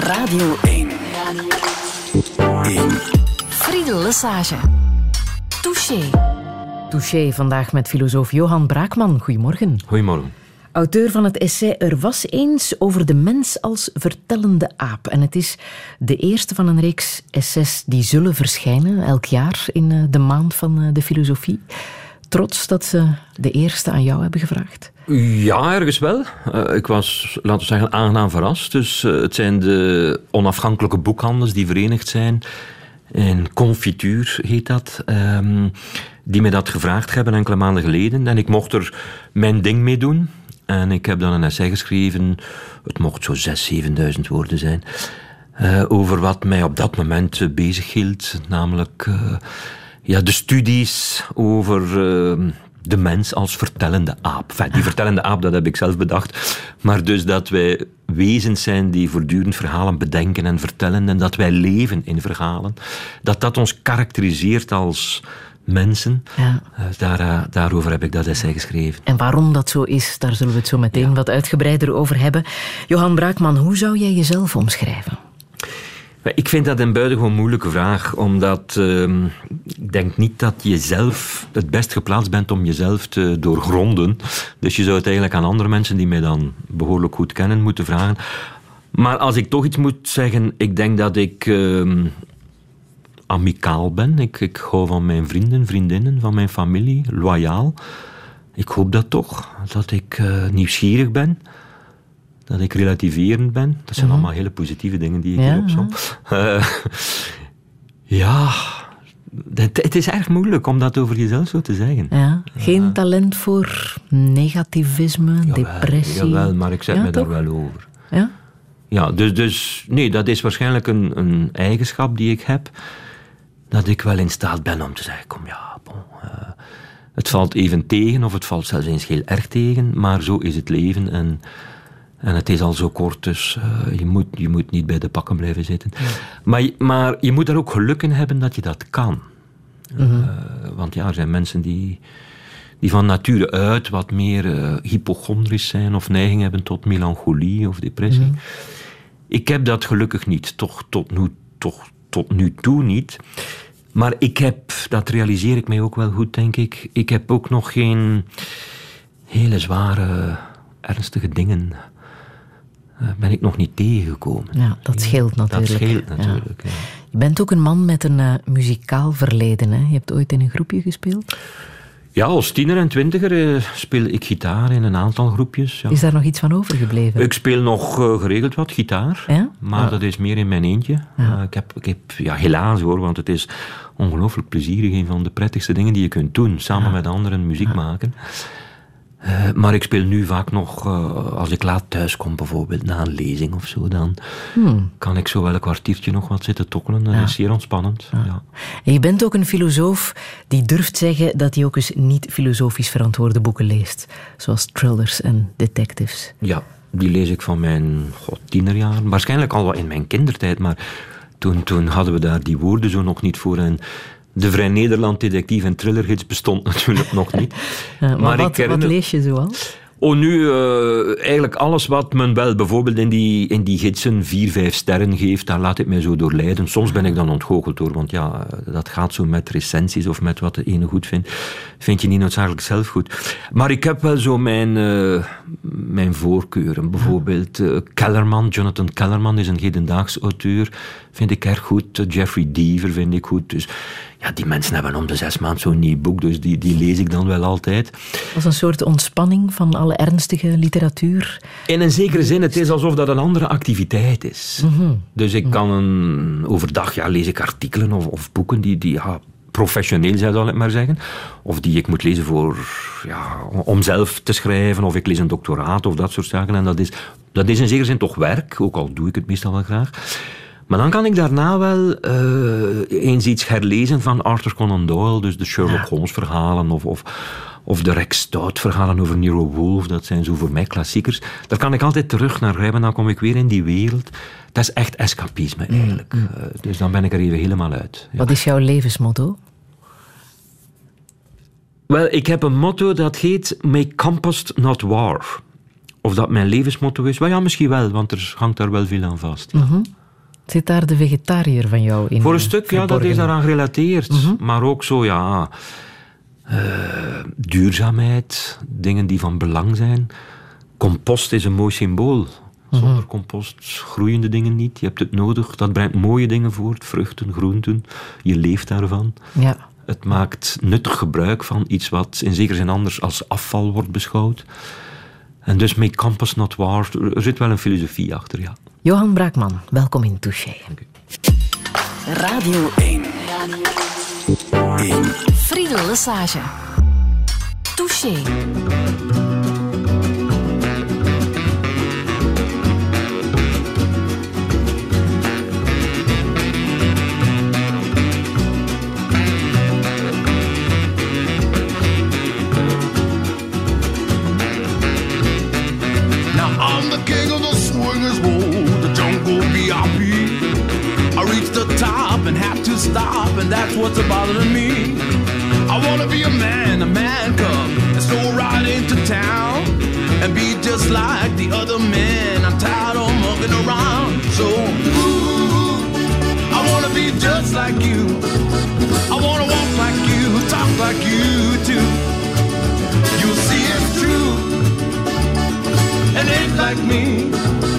Radio 1. Radio 1. Friedel Lesage. Touché. Touché vandaag met filosoof Johan Braakman. Goedemorgen. Goedemorgen. Auteur van het essay Er was eens over de mens als vertellende aap. En het is de eerste van een reeks essays die zullen verschijnen elk jaar in eh, de maand van eh, de filosofie. Trots dat ze de eerste aan jou hebben gevraagd? Ja, ergens wel. Uh, ik was, laten we zeggen, aangenaam verrast. Dus uh, het zijn de onafhankelijke boekhandels die verenigd zijn. In Confituur heet dat. Um, die me dat gevraagd hebben enkele maanden geleden. En ik mocht er mijn ding mee doen. En ik heb dan een essay geschreven. Het mocht zo 6.000, 7.000 woorden zijn. Uh, over wat mij op dat moment bezig hield. Namelijk ja, de studies over uh, de mens als vertellende aap. Enfin, die vertellende aap, dat heb ik zelf bedacht. Maar dus dat wij wezens zijn die voortdurend verhalen bedenken en vertellen en dat wij leven in verhalen. Dat dat ons karakteriseert als mensen. Ja. Uh, daar, uh, daarover heb ik dat essay geschreven. En waarom dat zo is, daar zullen we het zo meteen ja. wat uitgebreider over hebben. Johan Braakman, hoe zou jij jezelf omschrijven? Ik vind dat een buitengewoon moeilijke vraag, omdat uh, ik denk niet dat je zelf het best geplaatst bent om jezelf te doorgronden. Dus je zou het eigenlijk aan andere mensen die mij dan behoorlijk goed kennen moeten vragen. Maar als ik toch iets moet zeggen, ik denk dat ik uh, amicaal ben. Ik, ik hou van mijn vrienden, vriendinnen, van mijn familie, loyaal. Ik hoop dat toch, dat ik uh, nieuwsgierig ben dat ik relativerend ben. Dat zijn mm -hmm. allemaal hele positieve dingen die ik ja, hier opzom. Ja, uh, ja het, het, is erg moeilijk om dat over jezelf zo te zeggen. Ja, geen uh, talent voor negativisme, jawel, depressie. Jawel, maar ik zet me toch? daar wel over. Ja? Ja, dus, dus nee, dat is waarschijnlijk een, een eigenschap die ik heb. Dat ik wel in staat ben om te zeggen, kom ja, bon, uh, het valt even tegen of het valt zelfs eens heel erg tegen, maar zo is het leven en... En het is al zo kort, dus uh, je, moet, je moet niet bij de pakken blijven zitten. Ja. Maar, maar je moet daar ook geluk in hebben dat je dat kan. -hmm. uh, want ja, er zijn mensen die, die van nature uit wat meer uh, hypochondrisch zijn of neiging hebben tot melancholie of depressie. -hmm. Ik heb dat gelukkig niet, toch tot, nu, toch tot nu toe niet. Maar ik heb, dat realiseer ik mij ook wel goed, denk ik, ik heb ook nog geen hele zware, ernstige dingen ben ik nog niet tegengekomen. Ja, dat scheelt natuurlijk. Dat scheelt natuurlijk, ja. Ja. Je bent ook een man met een uh, muzikaal verleden. Hè? Je hebt ooit in een groepje gespeeld? Ja, als tiener en twintiger uh, speel ik gitaar in een aantal groepjes. Ja. Is daar nog iets van overgebleven? Ik speel nog geregeld wat gitaar, ja? maar ja. dat is meer in mijn eentje. ik, heb, ik heb, ja, helaas hoor, want het is ongelooflijk plezierig. Een van de prettigste dingen die je kunt doen, samen met anderen muziek maken. Uh, maar ik speel nu vaak nog, uh, als ik laat thuis kom bijvoorbeeld, na een lezing of zo, dan hmm. kan ik zo wel een kwartiertje nog wat zitten tokkelen. Dat ja. is zeer ontspannend. Ja. Ja. En je bent ook een filosoof die durft zeggen dat hij ook eens niet filosofisch verantwoorde boeken leest. Zoals thrillers en detectives. Ja, die lees ik van mijn god, tienerjaren. Waarschijnlijk al wel in mijn kindertijd, maar toen, toen hadden we daar die woorden zo nog niet voor. En de Vrij Nederland detectief en thrillergids bestond natuurlijk nog niet. Ja, maar maar wat, lees je zoal? Oh, nu uh, eigenlijk alles wat men wel bijvoorbeeld in die, in die gidsen vier, vijf sterren geeft, daar laat ik mij zo door leiden. Soms ben ik dan ontgoocheld door, want ja, dat gaat zo met recensies of met wat de ene goed vindt. Vind je niet noodzakelijk zelf goed. Maar ik heb wel zo mijn, uh, mijn voorkeuren. Bijvoorbeeld uh, Kellerman, Jonathan Kellerman is een hedendaags auteur, vind ik erg goed. Jeffrey Deaver vind ik goed. Dus ja, die mensen hebben om de zes maanden zo'n nieuw boek, dus die, die lees ik dan wel altijd. Als een soort ontspanning van alle ernstige literatuur? In een zekere zin, het is alsof dat een andere activiteit is. Mm -hmm. Dus ik kan een, overdag ja, lees ik artikelen of, of boeken die, die ja, professioneel zijn, zal ik maar zeggen. Of die ik moet lezen voor, ja, om zelf te schrijven, of ik lees een doctoraat of dat soort zaken. En dat is, dat is in zekere zin toch werk, ook al doe ik het meestal wel graag. Maar dan kan ik daarna wel uh, eens iets herlezen van Arthur Conan Doyle, dus de Sherlock ja. Holmes verhalen of, of, of de Rex Stout verhalen over Nero Wolfe, dat zijn zo voor mij klassiekers. Daar kan ik altijd terug naar grijpen, dan kom ik weer in die wereld. Dat is echt escapisme eigenlijk. Mm. Uh, dus dan ben ik er even helemaal uit. Ja. Wat is jouw levensmotto? Wel, ik heb een motto dat heet Make compost not war. Of dat mijn levensmotto is? Wel ja, misschien wel, want er hangt daar wel veel aan vast. Mhm. Zit daar de vegetariër van jou in? Voor een stuk, ja, dat is daaraan gerelateerd. Mhm. Maar ook zo, ja... Uh, duurzaamheid, dingen die van belang zijn. Compost is een mooi symbool. Zonder mhm. compost groeien de dingen niet. Je hebt het nodig. Dat brengt mooie dingen voort. Vruchten, groenten. Je leeft daarvan. Ja. Het maakt nuttig gebruik van iets wat in zekere zin anders als afval wordt beschouwd. En dus met Campus Not War, er zit wel een filosofie achter, ja. Johan Braakman, welkom in Touché. Radio 1. Radio 1. Friedel Lesage. Touché. and stop, and that's what's bothering me. I wanna be a man, a man cub, and stroll right into town and be just like the other men. I'm tired of mucking around, so ooh, I wanna be just like you. I wanna walk like you, talk like you too. You'll see it's true, and ain't like me.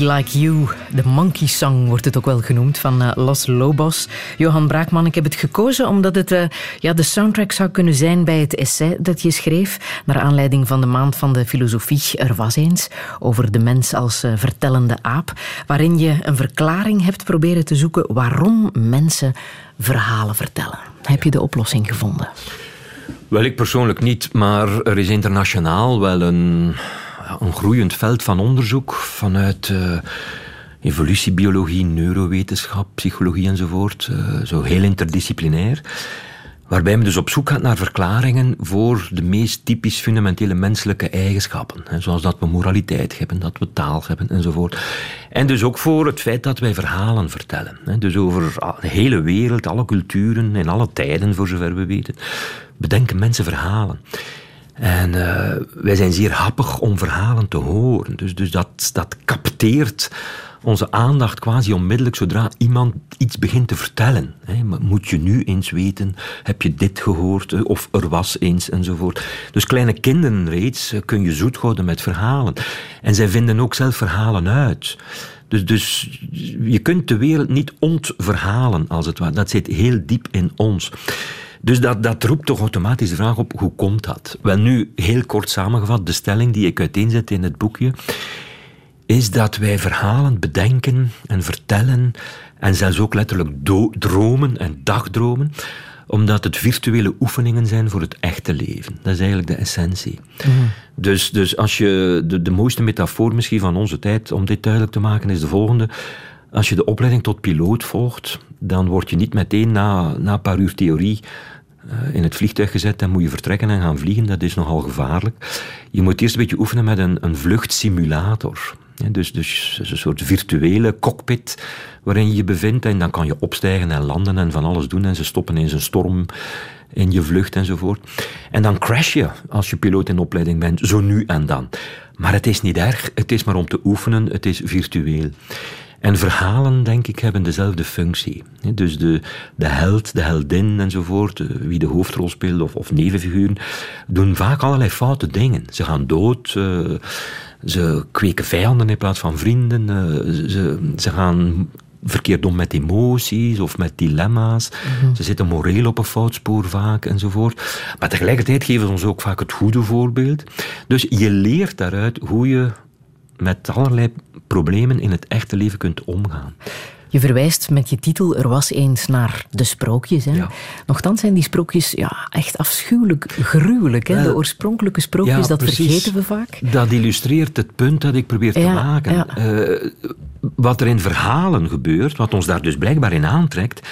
Like You. De Monkey Song wordt het ook wel genoemd, van uh, Los Lobos. Johan Braakman, ik heb het gekozen omdat het uh, ja, de soundtrack zou kunnen zijn bij het essay dat je schreef, naar aanleiding van de Maand van de Filosofie Er was eens, over de mens als uh, vertellende aap, waarin je een verklaring hebt proberen te zoeken waarom mensen verhalen vertellen. Heb je de oplossing gevonden? Wel, ik persoonlijk niet, maar er is internationaal wel een een groeiend veld van onderzoek vanuit uh, evolutiebiologie, neurowetenschap, psychologie enzovoort. Uh, zo heel interdisciplinair. Waarbij men dus op zoek gaat naar verklaringen voor de meest typisch fundamentele menselijke eigenschappen. Hè, zoals dat we moraliteit hebben, dat we taal hebben enzovoort. En dus ook voor het feit dat wij verhalen vertellen. Hè, dus over de hele wereld, alle culturen en alle tijden, voor zover we weten, bedenken mensen verhalen. En uh, wij zijn zeer happig om verhalen te horen. Dus, dus dat, dat capteert onze aandacht quasi onmiddellijk zodra iemand iets begint te vertellen. Moet je nu eens weten, heb je dit gehoord, eh, of er was eens, enzovoort. Dus kleine kinderen reeds eh, kun je zoet houden met verhalen. En zij vinden ook zelf verhalen uit. Dus, dus je kunt de wereld niet ontverhalen, als het ware. Dat zit heel diep in ons. Dus dat, dat roept toch automatisch de vraag op, hoe komt dat? Wel nu, heel kort samengevat, de stelling die ik uiteenzet in het boekje, is dat wij verhalen bedenken en vertellen en zelfs ook letterlijk dromen en dagdromen, omdat het virtuele oefeningen zijn voor het echte leven. Dat is eigenlijk de essentie. Mhm. Dus, dus als je de, de mooiste metafoor misschien van onze tijd, om dit duidelijk te maken, is de volgende. Als je de opleiding tot piloot volgt, dan word je niet meteen na, na een paar uur theorie in het vliegtuig gezet en moet je vertrekken en gaan vliegen. Dat is nogal gevaarlijk. Je moet eerst een beetje oefenen met een, een vluchtsimulator. dus, dus een soort virtuele cockpit waarin je je bevindt en dan kan je opstijgen en landen en van alles doen en ze stoppen in zijn storm in je vlucht enzovoort. En dan crash je als je piloot in opleiding bent, zo nu en dan. Maar het is niet erg, het is maar om te oefenen, het is virtueel. En verhalen, denk ik, hebben dezelfde functie. Dus de, de held, de heldin enzovoort, wie de hoofdrol speelt of, of nevenfiguren, doen vaak allerlei foute dingen. Ze gaan dood, uh, ze kweken vijanden in plaats van vrienden, uh, ze, ze gaan verkeerd om met emoties of met dilemma's. Mhm. Ze zitten moreel op een foutspoor vaak enzovoort. Maar tegelijkertijd geven ze ons ook vaak het goede voorbeeld. Dus je leert daaruit hoe je met allerlei problemen in het echte leven kunt omgaan. Je verwijst met je titel Er was eens naar de sprookjes. Hè? Nochtans zijn die sprookjes ja, echt afschuwelijk gruwelijk. Hè? De oorspronkelijke sprookjes, dat vergeten we vaak. Dat illustreert het punt dat ik probeer te maken. Uh, wat er in verhalen gebeurt, wat ons daar dus blijkbaar in aantrekt,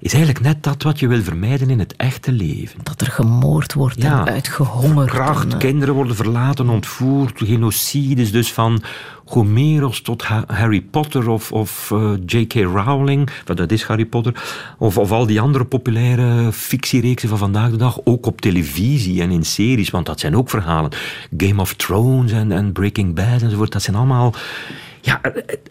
is eigenlijk net dat wat je wil vermijden in het echte leven. Dat er gemoord wordt en uitgehongerd. Kracht, kinderen worden verlaten, ontvoerd, genocides, dus van Homeros tot Harry Potter of, of uh, eh, J.K. Rowling, dat is Harry Potter, of, of al die andere populaire fictiereeksen van vandaag de dag, ook op televisie en in series, want dat zijn ook verhalen. Game of Thrones en, en Breaking Bad enzovoort, dat zijn allemaal... Ja,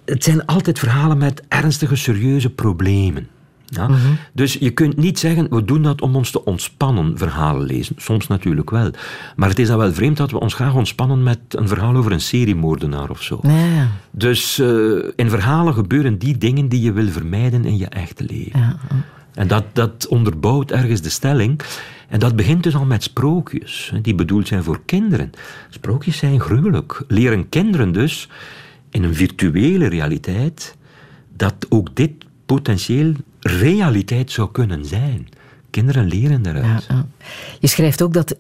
het zijn altijd verhalen met ernstige, serieuze problemen. Ja? Mhm. Dus je kunt niet zeggen, we doen dat om ons te ontspannen, verhalen lezen. Soms natuurlijk wel. Maar het is dan wel vreemd dat we ons graag ontspannen met een verhaal over een seriemoordenaar of zo. Ja. Dus uh, in verhalen gebeuren die dingen die je wil vermijden in je echte leven. Ja. En dat, dat onderbouwt ergens de stelling. En dat begint dus al met sprookjes, die bedoeld zijn voor kinderen. Sprookjes zijn gruwelijk. Leren kinderen dus in een virtuele realiteit dat ook dit potentieel realiteit zou kunnen zijn. Kinderen leren daaruit. Ja, Je schrijft ook dat 70%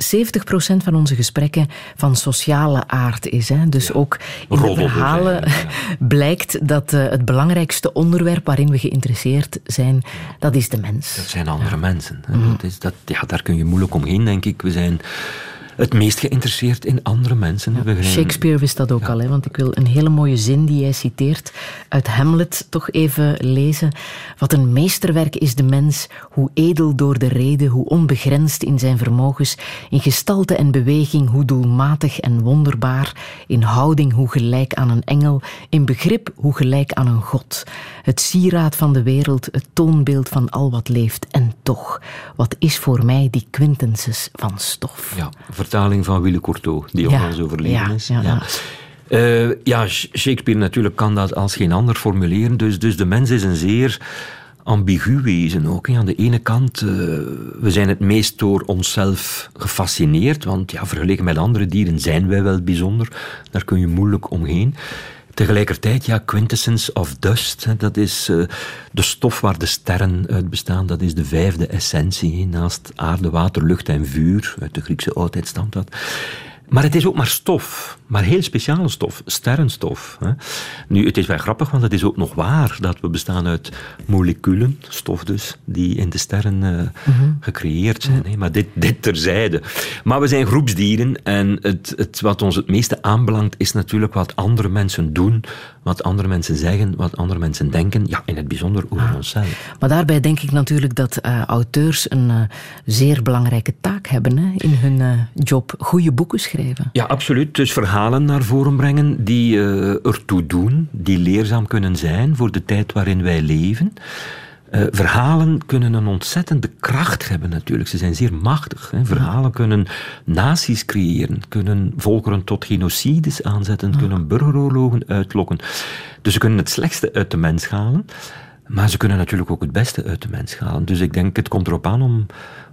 van onze gesprekken van sociale aard is. Hè? Dus ook in de verhalen blijkt dat uh, het belangrijkste onderwerp waarin we geïnteresseerd zijn, dat is de mens. Dat zijn andere mensen. Mhm. Dat is, dat, ja, daar kun je moeilijk omheen, denk ik. We zijn het meest geïnteresseerd in andere mensen. Shakespeare wist dat ook al, hè, want ik wil een hele mooie zin die jij citeert uit Hamlet toch even lezen. Wat een meesterwerk is de mens, hoe edel door de reden, hoe onbegrensd in zijn vermogens, in gestalte en beweging, hoe doelmatig en wonderbaar, in houding, hoe gelijk aan een engel, in begrip, hoe gelijk aan een god. Het sieraad van de wereld, het toonbeeld van al wat leeft. En toch, wat is voor mij die quintenses van stof? Ja, vertaling van Wille Courteau, die onlangs overleden is. Ja, ja. Uh, ja, Shakespeare natuurlijk kan dat als geen ander formuleren. Dus, dus de mens is een zeer ambigu wezen ook. Aan de ene kant, uh, we zijn het meest door onszelf gefascineerd, want ja, vergeleken met andere dieren zijn wij wel bijzonder. Daar kun je moeilijk omheen. Tegelijkertijd, ja, quintessence of dust, dat is uh, de stof waar de sterren uit bestaan. Dat is de vijfde essentie, naast aarde, water, lucht en vuur. Uit de Griekse oudheid stamt dat. Maar het is ook maar stof, maar heel speciale stof, sterrenstof. Hè. Nu, het is wel grappig, want het is ook nog waar dat we bestaan uit moleculen, stof dus, die in de sterren uh, gecreëerd zijn. Hè. Maar dit, dit terzijde. Maar we zijn groepsdieren en het, het, wat ons het meeste aanbelangt is natuurlijk wat andere mensen doen, wat andere mensen zeggen, wat andere mensen denken. Ja, in het bijzonder over ah. onszelf. Maar daarbij denk ik natuurlijk dat uh, auteurs een uh, zeer belangrijke taak hebben hè, in hun job. Goede boeken schrijven ja, absoluut. Dus verhalen naar voren brengen die uh, ertoe doen, die leerzaam kunnen zijn voor de tijd waarin wij leven. Uh, verhalen kunnen een ontzettende kracht hebben natuurlijk. Ze zijn zeer machtig. Hè. Verhalen kunnen naties creëren, kunnen volkeren tot genocides aanzetten, kunnen burgeroorlogen uitlokken. Dus ze kunnen het slechtste uit de mens halen, maar ze kunnen natuurlijk ook het beste uit de mens halen. Dus ik denk, het komt erop aan om,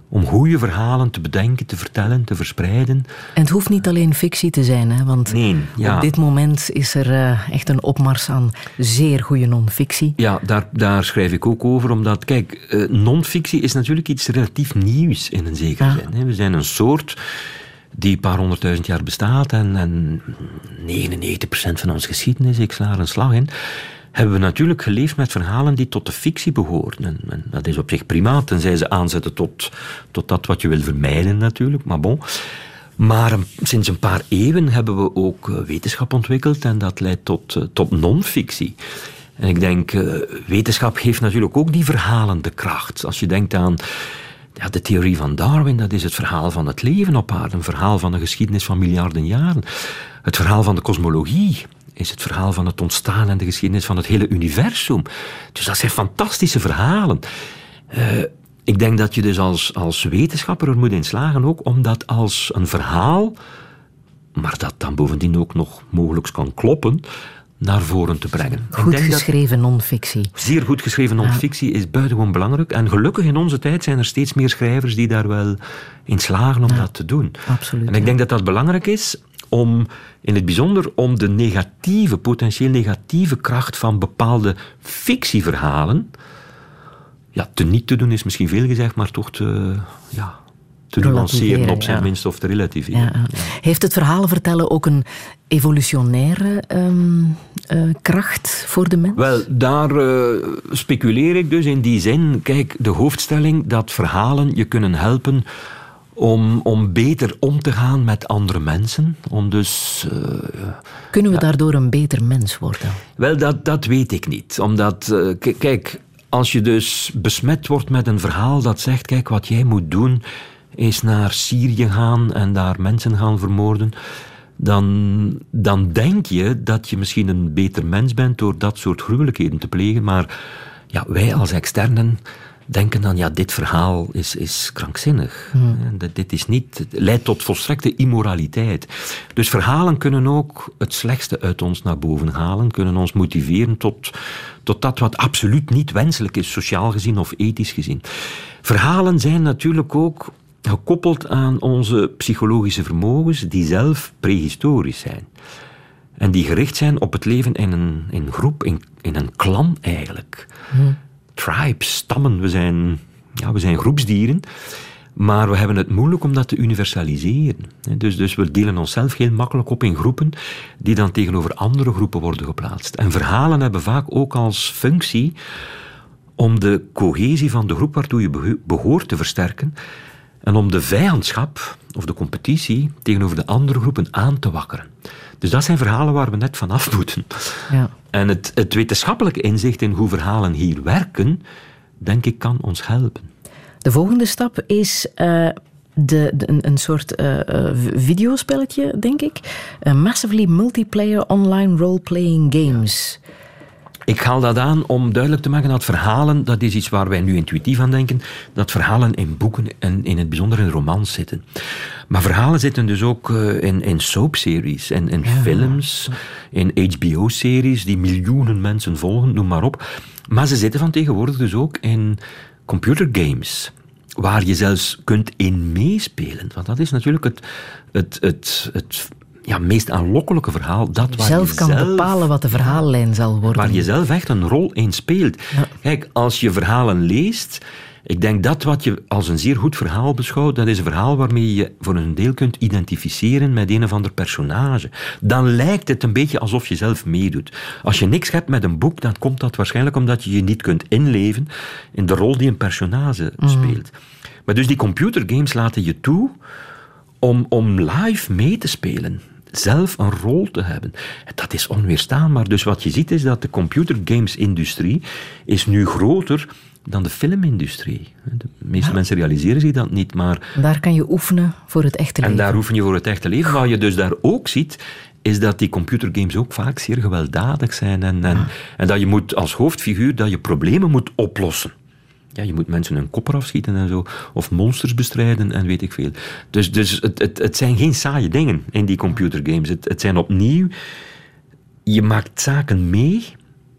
om goede verhalen te bedenken, te vertellen, te verspreiden. En het hoeft niet alleen fictie te zijn, hè? want nee, ja. op dit moment is er uh, echt een opmars aan zeer goede non-fictie. Ja, daar, daar schrijf ik ook over, omdat, kijk, uh, non-fictie is natuurlijk iets relatief nieuws in een zekere zin. Hè? We zijn een soort die een paar honderdduizend jaar bestaat en, en 99% van onze geschiedenis, ik sla er een slag in, hebben we natuurlijk geleefd met verhalen die tot de fictie behoren. En, dat is op zich prima, tenzij ze aanzetten tot, tot dat wat je wil vermijden natuurlijk, maar bon. Maar sinds een paar eeuwen hebben we ook eh, wetenschap ontwikkeld en dat leidt tot, eh, tot non-fictie. En ik denk, wetenschap geeft natuurlijk ook die verhalen de kracht. Als je denkt aan ja, de theorie van Darwin, dat is het verhaal van het leven op aarde, een verhaal van de geschiedenis van miljarden jaren. Het verhaal van de kosmologie, is het verhaal van het ontstaan en de geschiedenis van het hele universum. Dus dat zijn fantastische verhalen. Uh, ik denk dat je dus als, als wetenschapper er moet in slagen ook om dat als een verhaal, maar dat dan bovendien ook nog mogelijk kan kloppen, naar voren te brengen. Goed geschreven non-fictie. Zeer goed geschreven non-fictie is buitengewoon belangrijk. En gelukkig in onze tijd zijn er steeds meer schrijvers die daar wel in slagen om dat te doen. Absoluut. En ik denk dat dat belangrijk is om in het bijzonder om de negatieve, potentieel negatieve kracht van bepaalde fictieverhalen ja, te niet te doen is misschien veel gezegd, maar toch te, ja, te nuanceren op zijn minst of te relativeren. Ja, Heeft het verhalen vertellen ook een evolutionaire ehm, eh, kracht voor de mens? Wel, daar uh, speculeer ik dus in die zin. Kijk, de hoofdstelling dat verhalen je kunnen helpen om, om beter om te gaan met andere mensen. Om dus, uh, Kunnen we daardoor een beter mens worden? Wel, dat, dat weet ik niet. Omdat, uh, kijk, als je dus besmet wordt met een verhaal dat zegt: kijk, wat jij moet doen is naar Syrië gaan en daar mensen gaan vermoorden. Dan, dan denk je dat je misschien een beter mens bent door dat soort gruwelijkheden te plegen. Maar ja, wij als externen denken dan, ja, dit verhaal is, is krankzinnig. Hmm. Dit is niet, het leidt tot volstrekte immoraliteit. Dus verhalen kunnen ook het slechtste uit ons naar boven halen, kunnen ons motiveren tot, tot dat wat absoluut niet wenselijk is, sociaal gezien of ethisch gezien. Verhalen zijn natuurlijk ook gekoppeld aan onze psychologische vermogens, die zelf prehistorisch zijn. En die gericht zijn op het leven in een, in groep, in, in een klan eigenlijk. Hmm tribes, stammen. We zijn, ja, we zijn groepsdieren. Maar we hebben het moeilijk om dat te universaliseren. Dus, dus we delen onszelf heel makkelijk op in groepen die dan tegenover andere groepen worden geplaatst. En verhalen hebben vaak ook als functie om de cohesie van de groep waartoe je behoort te versterken en om de vijandschap of de competitie tegenover de andere groepen aan te wakkeren. Dus dat zijn verhalen waar we net vanaf moeten. Ja. En het, wetenschappelijke inzicht in hoe verhalen hier werken, denk ik, kan ons helpen. De volgende stap is uh, de, een, soort uh, videospelletje, denk ik. massively multiplayer online role-playing games. Ik haal dat aan om duidelijk te maken dat verhalen, dat is iets waar wij nu intuïtief aan denken, dat verhalen in boeken en in het bijzonder in romans zitten. Maar verhalen zitten dus ook eh, in, in soapseries, en in films, in HBO-series die miljoenen mensen volgen, noem maar op. Maar ze zitten van tegenwoordig dus ook in computergames waar je zelfs kunt in meespelen. Want dat is natuurlijk het, het, het, het ja, meest aanlokkelijke verhaal. Dat waar zelf je kan zelf, bepalen wat de verhaallijn zal worden. Waar je zelf echt een rol in speelt. Kijk, als je verhalen leest... Ik denk dat wat je als een zeer goed verhaal beschouwt, dat is een verhaal waarmee je voor een deel kunt identificeren met een of ander personage. Dan lijkt het een beetje alsof je zelf meedoet. Als je niks hebt met een boek, dan komt dat waarschijnlijk omdat je je niet kunt inleven in de rol die een personage mhm. speelt. Maar dus die computergames laten je toe om, om live mee te spelen zelf een rol te hebben. Dat is onweerstaanbaar. Dus wat je ziet is dat de computergames-industrie is nu groter dan de filmindustrie. De meeste mensen realiseren zich dat niet, maar... Daar kan je oefenen voor het echte leven. En daar oefen je voor het echte leven. Wat je dus daar ook ziet, is dat die computergames ook vaak zeer gewelddadig zijn. En, en, en dat je moet als hoofdfiguur dat je problemen moet oplossen. Ja, je moet mensen een kop eraf schieten en zo. Of monsters bestrijden en weet ik veel. Dus, dus het, het, het zijn geen saaie dingen in die computergames. Het, het zijn opnieuw... Je maakt zaken mee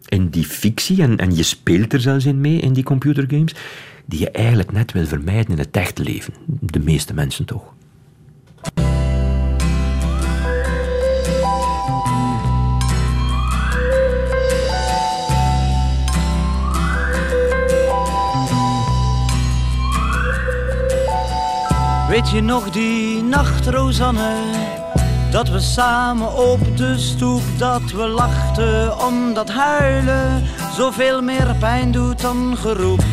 in die fictie en, en je speelt er zelfs in mee in die computergames die je eigenlijk net wil vermijden in het echte leven. De meeste mensen toch. Weet je nog die nacht, Rosanne? Dat we samen op de stoep, dat we lachten omdat huilen zoveel meer pijn doet dan geroep.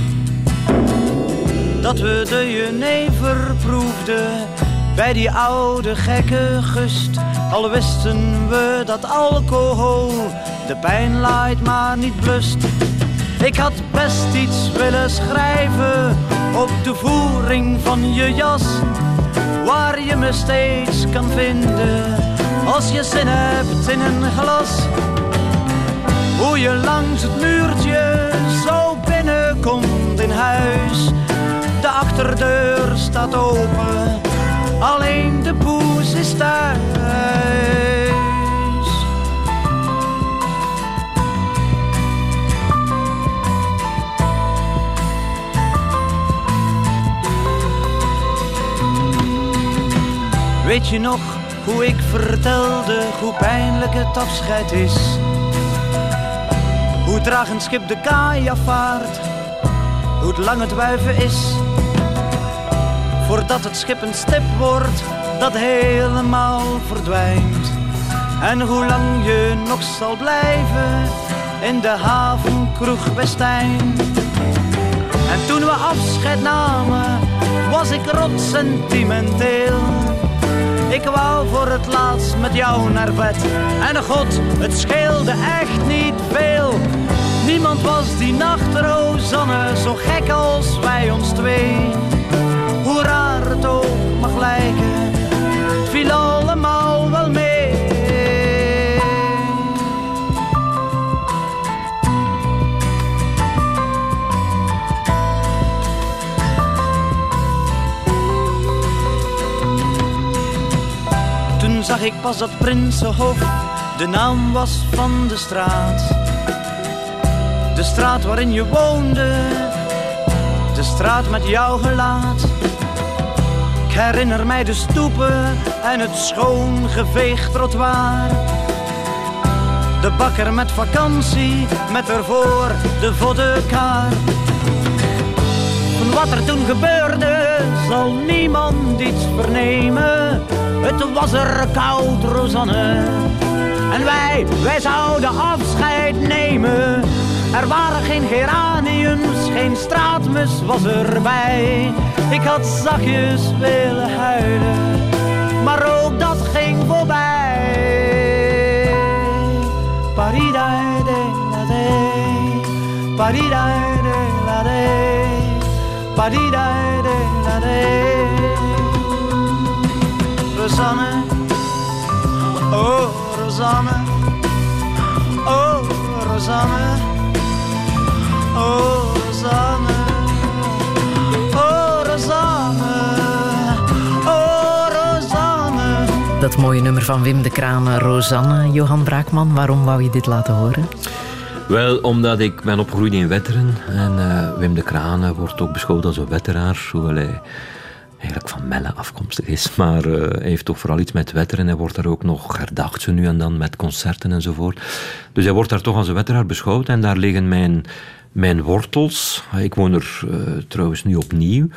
Dat we de jenever proefden bij die oude gekke gust. Al wisten we dat alcohol de pijn laait maar niet blust. Ik had best iets willen schrijven op de voering van je jas. Waar je me steeds kan vinden als je zin hebt in een glas. Hoe je langs het muurtje zo binnenkomt in huis. De achterdeur staat open, alleen de poes is thuis. Weet je nog hoe ik vertelde hoe pijnlijk het afscheid is? Hoe traag een schip de kaai afvaart, hoe lang het wuiven is. Voordat het schip een stip wordt, dat helemaal verdwijnt. En hoe lang je nog zal blijven in de havenkroeg Westijn. En toen we afscheid namen, was ik rot sentimenteel. Ik wou voor het laatst met jou naar bed. En god, het scheelde echt niet veel. Niemand was die nacht, Rosanne, zo gek als wij ons twee. Hoe raar het ook mag lijken, viel zag ik pas dat Prinsenhof de naam was van de straat. De straat waarin je woonde, de straat met jouw gelaat. Ik herinner mij de stoepen en het schoon geveegd trottoir. De bakker met vakantie, met ervoor de vodka. Van wat er toen gebeurde, zal niemand iets vernemen. Het was er koud, Rosanne. En wij, wij zouden afscheid nemen. Er waren geen geraniums, geen straatmus was erbij. Ik had zachtjes willen huilen, maar ook dat ging voorbij. Paridai de la de, paridai de de. Rosanne, oh Rosanne, oh Rosanne, oh Rosanne, oh Rosanne, oh Rosanne. Dat mooie nummer van Wim de Kraan, Rosanne. Johan Braakman, waarom wou je dit laten horen? Wel, omdat ik ben opgegroeid in Wetteren. En uh, Wim de Kraan wordt ook beschouwd als een wetteraar. Hoewel hij eigenlijk van Melle afkomstig is. Maar uh, hij heeft toch vooral iets met wetteren. Hij wordt daar ook nog herdacht, nu en dan, met concerten enzovoort. Dus hij wordt daar toch als een wetteraar beschouwd. En daar liggen mijn, mijn wortels. Ik woon er uh, trouwens nu opnieuw.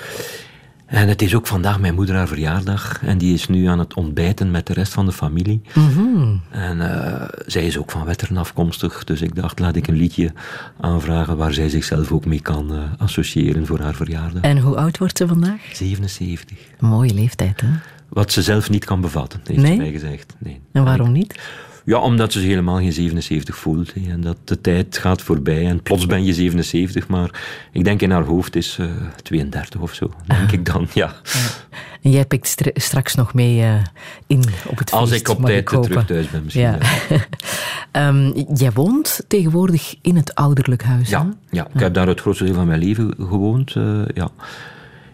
En het is ook vandaag mijn moeder haar verjaardag. En die is nu aan het ontbijten met de rest van de familie. Mm -hmm. En uh, zij is ook van Wetteren afkomstig. Dus ik dacht, laat ik een liedje aanvragen waar zij zichzelf ook mee kan uh, associëren voor haar verjaardag. En hoe oud wordt ze vandaag? 77. Een mooie leeftijd, hè? Wat ze zelf niet kan bevatten, heeft nee? ze mij gezegd. Nee. En waarom niet? Ja, omdat ze helemaal geen 77 voelt. En dat de tijd gaat voorbij en plots ben je 77. Maar ik denk in haar hoofd is uh, 32 of zo. Denk ik dan, ja. En jij pikt straks nog mee uh, in op het feest. Als ik op tijd terug thuis ben misschien. Ja. um, jij woont tegenwoordig in het ouderlijk huis, Ja, ja ik heb daar het grootste deel van mijn leven gewoond. Uh, ja.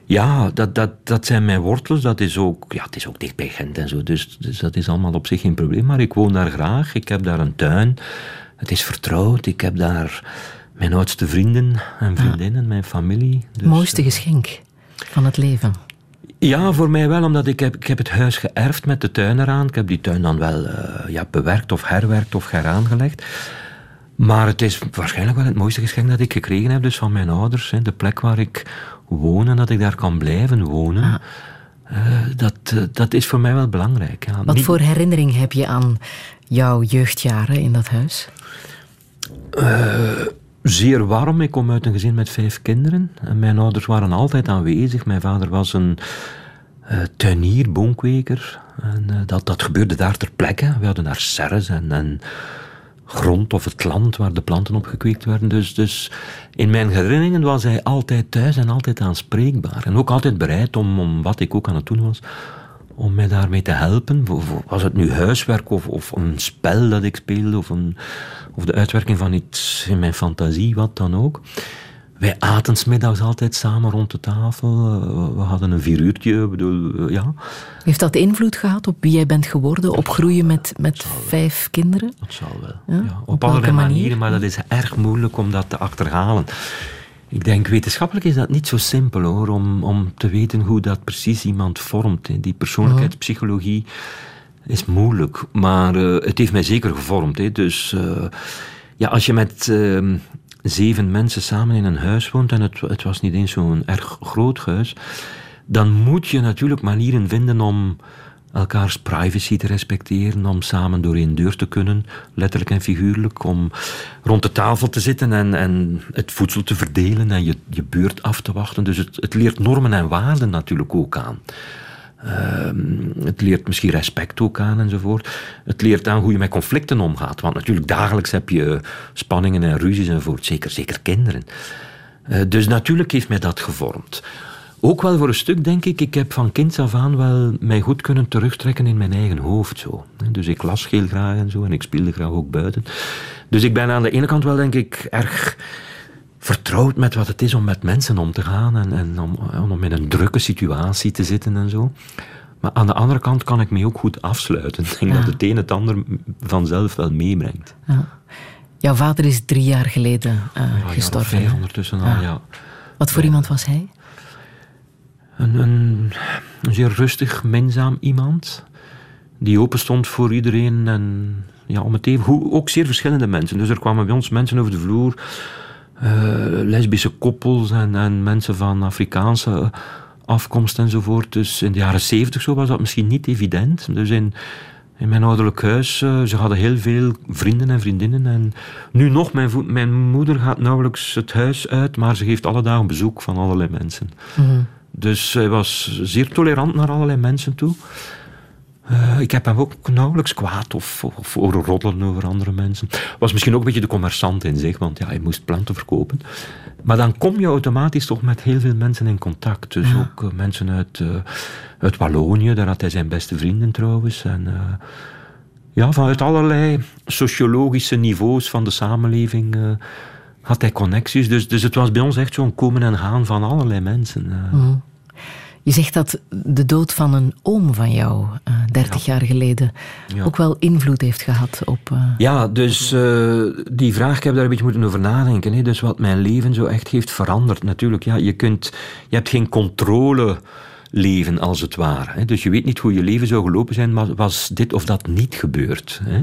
Ja, dat, dat, dat zijn mijn wortels. Dat is ook, ja, het is ook dicht bij Gent en zo. Dus, dus dat is allemaal op zich geen probleem. Maar ik woon daar graag. Ik heb daar een tuin. Het is vertrouwd. Ik heb daar mijn oudste vrienden en vriendinnen, mijn familie. Dus, Mooiste eh, geschenk van het leven. Ja, voor mij wel, omdat ik heb, ik heb het huis geërfd met de tuin eraan. Ik heb die tuin dan wel uh, ja, bewerkt of herwerkt of heraangelegd. Maar het is waarschijnlijk wel het mooiste geschenk dat ik gekregen heb, dus van mijn ouders. Hè, de plek waar ik woon en dat ik daar kan blijven wonen. Ah. Uh, dat, uh, dat is voor mij wel belangrijk. Ja. Wat Niet... voor herinnering heb je aan jouw jeugdjaren in dat huis? Uh, zeer warm. Ik kom uit een gezin met vijf kinderen. En mijn ouders waren altijd aanwezig. Mijn vader was een tuinier, boomkweker. En dat, dat gebeurde daar ter plekke. We hadden daar serres en, en grond of het land waar de planten op gekweekt werden. Dus, dus in mijn herinneringen was hij altijd thuis en altijd aanspreekbaar. En ook altijd bereid om, om wat ik ook aan het doen was, om mij daarmee te helpen. Was het nu huiswerk of, of een spel dat ik speelde, of, een, of de uitwerking van iets in mijn fantasie, wat dan ook. Wij aten smiddags altijd samen rond de tafel. We hadden een vier uurtje. Bedoel, ja. Heeft dat invloed gehad op wie jij bent geworden? Opgroeien met, met vijf kinderen? Dat zal wel. Ja? Ja, op, op allerlei manieren, maar dat is erg moeilijk om dat te achterhalen. Ik denk, wetenschappelijk is dat niet zo simpel hoor, om, om te weten hoe dat precies iemand vormt. Die persoonlijkheidspsychologie is moeilijk, maar uh, het heeft mij zeker gevormd. Hè. Dus uh, ja, als je met uh, zeven mensen samen in een huis woont, en het, het was niet eens zo'n erg groot huis, dan moet je natuurlijk manieren vinden om elkaars privacy te respecteren, om samen door één deur te kunnen, letterlijk en figuurlijk, om rond de tafel te zitten en, en het voedsel te verdelen en je, je beurt af te wachten. Dus het, het leert normen en waarden natuurlijk ook aan. Uh, het leert misschien respect ook aan enzovoort. Het leert aan hoe je met conflicten omgaat. Want natuurlijk dagelijks heb je spanningen en ruzies enzovoort. Zeker, zeker kinderen. Uh, dus natuurlijk heeft mij dat gevormd. Ook wel voor een stuk, denk ik. Ik heb van kinds af aan wel mij goed kunnen terugtrekken in mijn eigen hoofd. Zo. Dus ik las heel graag en zo. En ik speelde graag ook buiten. Dus ik ben aan de ene kant wel, denk ik, erg vertrouwd met wat het is om met mensen om te gaan en, en om, om in een drukke situatie te zitten en zo. Maar aan de andere kant kan ik me ook goed afsluiten. Ik denk ja. dat het een het ander vanzelf wel meebrengt. Ja. Jouw vader is drie jaar geleden uh, ja, gestorven. Vijf ondertussen al, ja. Wat voor iemand was hij? Een, een, een, zeer rustig, minzaam iemand. Die open stond voor iedereen. En ja, om het even, ook zeer verschillende mensen. Dus er kwamen bij ons mensen over de vloer lesbische koppels en, en, mensen van Afrikaanse afkomst enzovoort. Dus in de jaren zeventig zo was dat misschien niet evident. Dus in, in mijn ouderlijk huis, uh, ze hadden heel veel vrienden en vriendinnen. En nu nog, mijn, mijn, moeder gaat nauwelijks het huis uit, maar ze geeft alle dagen bezoek van allerlei mensen. Mm -hmm. Dus zij was zeer tolerant naar allerlei mensen toe. Uh, ik heb hem ook nauwelijks kwaad of, of roddelen over andere mensen. Was misschien ook een beetje de commerçant in zich, want ja, hij moest planten verkopen. Maar dan kom je automatisch toch met heel veel mensen in contact. Dus ja. ook uh, mensen uit, uh, uit Wallonië, daar had hij zijn beste vrienden trouwens. En ja, vanuit allerlei sociologische niveaus van de samenleving had hij connecties. Dus, dus het was bij ons echt zo'n komen en gaan van allerlei mensen. Je zegt dat de dood van een oom van jou, uh, 30 ja. jaar geleden, ja. ook wel invloed heeft gehad op. Uh... Ja, dus uh, die vraag, ik heb daar een beetje moeten over nadenken. Hè. Dus wat mijn leven zo echt heeft veranderd. Natuurlijk, ja, je, kunt, je hebt geen controle leven als het ware. Hè. Dus je weet niet hoe je leven zou gelopen zijn, maar was dit of dat niet gebeurd. Hè.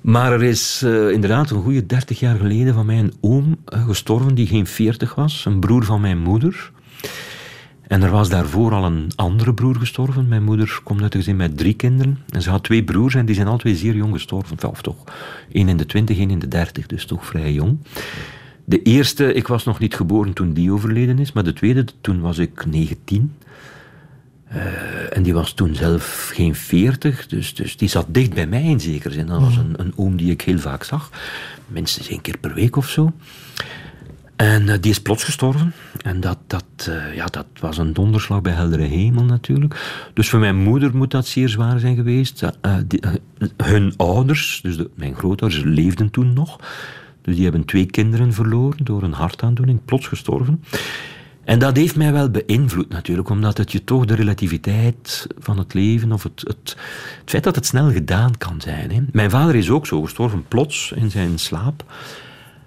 Maar er is uh, inderdaad een goede 30 jaar geleden van mij een oom gestorven die geen 40 was, een broer van mijn moeder. En er was daarvoor al een andere broer gestorven. Mijn moeder komt uit een gezin met drie kinderen. En ze had twee broers en die zijn al twee zeer jong gestorven. Of toch, één in de twintig, één in de dertig, dus toch vrij jong. De eerste, ik was nog niet geboren toen die overleden is, maar de tweede, toen was ik 19. Uh, en die was toen zelf geen veertig, dus, dus die zat dicht bij mij in zekere zin. Dat was een, een oom die ik heel vaak zag, minstens één keer per week of zo. En uh, die is plots gestorven. En dat, dat, uh, ja, dat was een donderslag bij heldere hemel natuurlijk. Dus voor mijn moeder moet dat zeer zwaar zijn geweest. Die, hun ouders, dus mijn grootouders, leefden toen nog. Dus die hebben twee kinderen verloren door een hartaandoening, plots gestorven. En dat heeft mij wel beïnvloed natuurlijk, omdat het je toch de relativiteit van het leven, of het, het, het feit dat het snel gedaan kan zijn. Hè. Mijn vader is ook zo gestorven, plots in zijn slaap.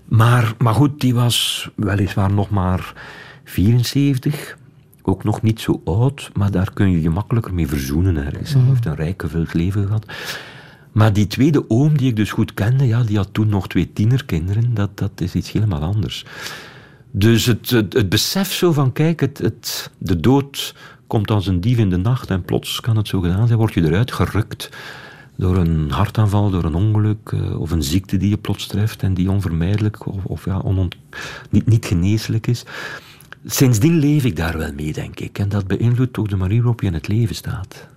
Maar, maar goed, die was weliswaar nog maar 74, ook nog niet zo oud, maar daar kun je je makkelijker mee verzoenen ergens. Hij mhm. heeft een rijk gevuld leven gehad. Maar die tweede oom, die ik dus goed kende, ja, die had toen nog twee tienerkinderen. Dat, dat is iets helemaal anders. Dus het, het, het besef zo van, kijk, het, het, de dood komt als een dief in de nacht en plots kan het zo gedaan zijn, word je eruit gerukt door een hartaanval, door een ongeluk uh, of een ziekte die je plots treft en die onvermijdelijk of, of ja, niet, niet geneeslijk is. Sindsdien leef ik daar wel mee, denk ik. En dat beïnvloedt ook de manier waarop je in het leven staat.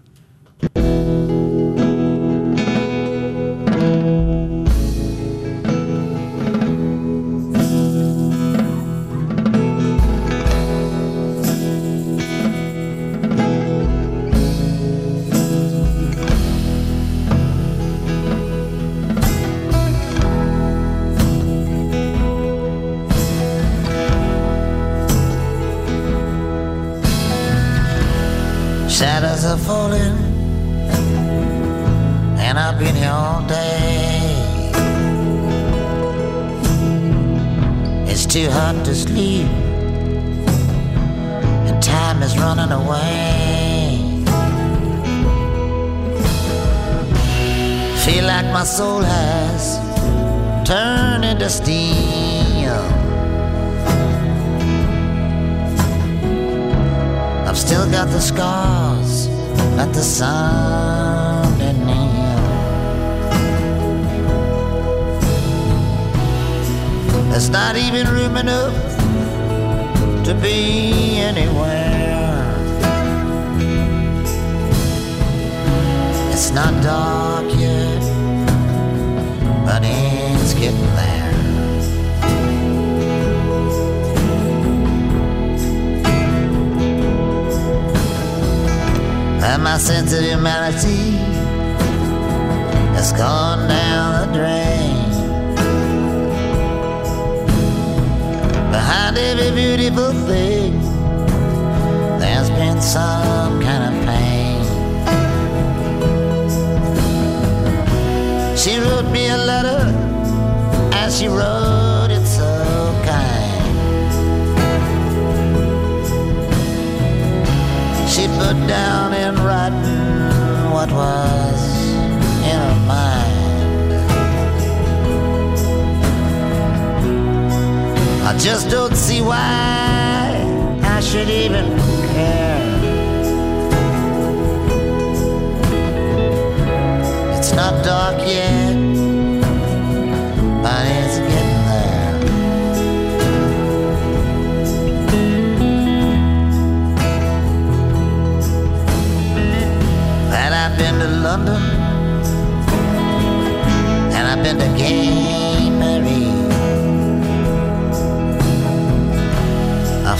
I just don't see why I should even care. It's not dark yet, but it's getting there. And I've been to London, and I've been to Gaines.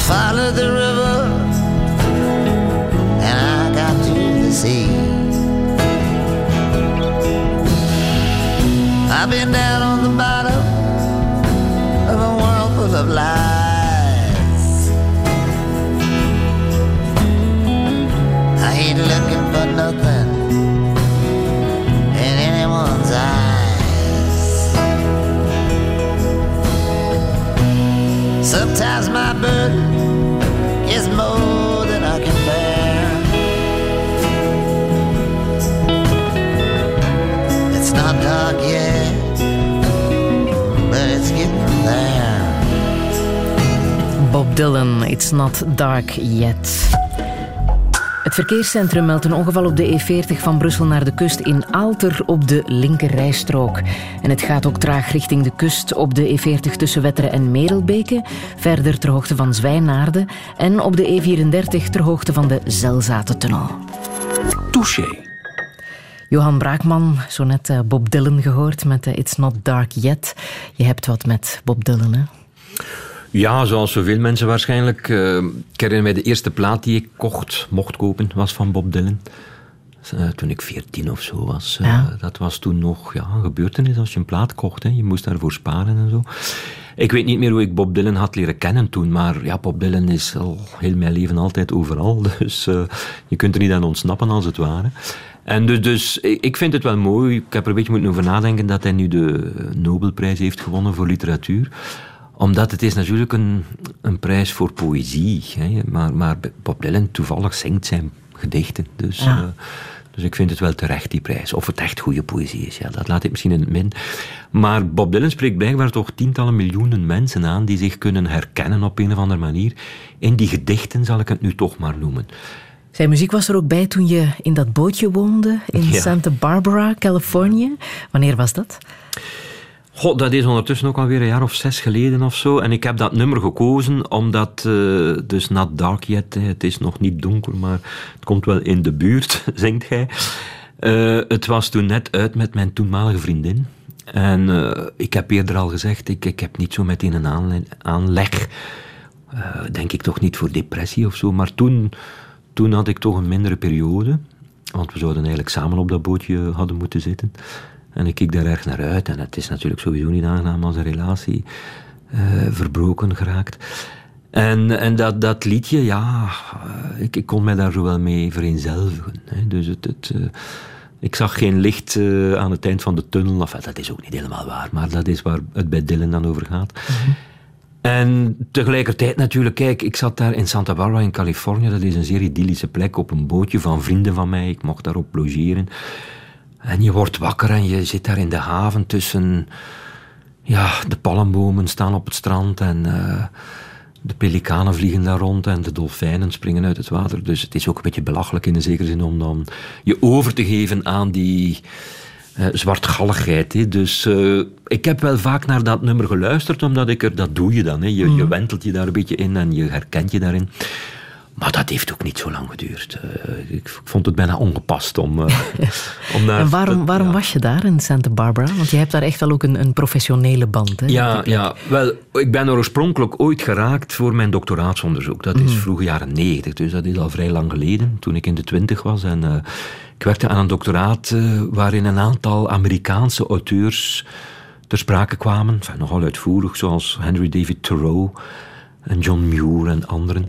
followed the river and I got to the sea. I've been down on Het verkeerscentrum meldt een ongeval op de E40 van Brussel naar de kust in Aalter op de linkerrijstrook. En het gaat ook traag richting de kust op de E40 tussen Wetteren en Merelbeke, verder ter hoogte van Zwijnaarden en op de E34 ter hoogte van de Zelzatentunnel. Touché. Johan Braakman, zo net eh, Bob Dylan gehoord met eh, It's Not Dark Yet. Je hebt wat met Bob Dylan, hè? Ja, zoals zoveel mensen waarschijnlijk. Uh, ik herinner mij de eerste plaat die ik kocht, mocht kopen, was van Bob Dylan. Uh, toen ik veertien of zo was. Uh, Dat was toen nog ja, een gebeurtenis als je een plaat kocht. Hè. Je moest daarvoor sparen en zo. Ik weet niet meer hoe ik Bob Dylan had leren kennen toen, maar ja, Bob Dylan is al heel mijn leven altijd overal. Dus je kunt er niet aan ontsnappen als het ware. En dus, dus ik vind het wel mooi. Ik heb er een beetje moeten over nadenken dat hij nu de Nobelprijs heeft gewonnen voor literatuur omdat het is natuurlijk een, een prijs voor poëzie. Hè. Maar, maar Bob Dylan toevallig zingt zijn gedichten. Dus, uh, dus ik vind het wel terecht, die prijs. Of het echt goede poëzie is, ja, dat laat ik misschien in het min. Maar Bob Dylan spreekt blijkbaar toch tientallen miljoenen mensen aan die zich kunnen herkennen op een of andere manier. In die gedichten zal ik het nu toch maar noemen. Zijn muziek was er ook bij toen je in dat bootje woonde in Santa Barbara, Californië. Wanneer was dat? God, dat is ondertussen ook alweer een jaar of zes geleden of zo. En ik heb dat nummer gekozen omdat, uh, dus Not Dark Yet, het is nog niet donker, maar het komt wel in de buurt, zingt hij. Uh, het was toen net uit met mijn toenmalige vriendin. En uh, ik heb eerder al gezegd, ik, ik heb niet zo meteen een aanleg. denk ik toch niet voor depressie of zo. Maar toen, toen had ik toch een mindere periode. Want we zouden eigenlijk samen op dat bootje hadden moeten zitten. En ik kijk daar erg naar uit. En het is natuurlijk sowieso niet aangenaam als een relatie uh, verbroken geraakt. En, en dat, dat liedje, ja, uh, ik, ik, kon mij daar zo wel mee vereenzelvigen. Hè. Dus het, het, uh, ik zag geen licht aan het eind van de tunnel. Enfin, dat is ook niet helemaal waar, maar dat is waar het bij Dylan dan over gaat. Mm -hmm. En tegelijkertijd natuurlijk, kijk, ik zat daar in Santa Barbara in Californië. Dat is een zeer idyllische plek op een bootje van vrienden van mij. Ik mocht daarop logeren. En je wordt wakker en je zit daar in de haven tussen... Ja, de palmbomen staan op het strand en uh, de pelikanen vliegen daar rond en de dolfijnen springen uit het water. Dus het is ook een beetje belachelijk in de zekere zin om dan je over te geven aan die uh, zwartgalligheid. Hè. Dus uh, ik heb wel vaak naar dat nummer geluisterd, omdat ik er, dat doe je dan. Hè. Je, je wentelt je daar een beetje in en je herkent je daarin. Maar dat heeft ook niet zo lang geduurd. Uh, ik vond het bijna ongepast om, uh, om daar... En waarom, waarom ja. was je daar in Santa Barbara? Want je hebt daar echt wel ook een, een professionele band. Hè? Ja, ja, wel, ik ben er oorspronkelijk ooit geraakt voor mijn doctoraatsonderzoek. Dat is mm. vroege jaren negentig, dus dat is al vrij lang geleden, toen ik in de twintig was. En uh, ik werkte aan een doctoraat waarin een aantal Amerikaanse auteurs ter sprake kwamen. Enfin, nogal uitvoerig, zoals Henry David Thoreau en John Muir en anderen.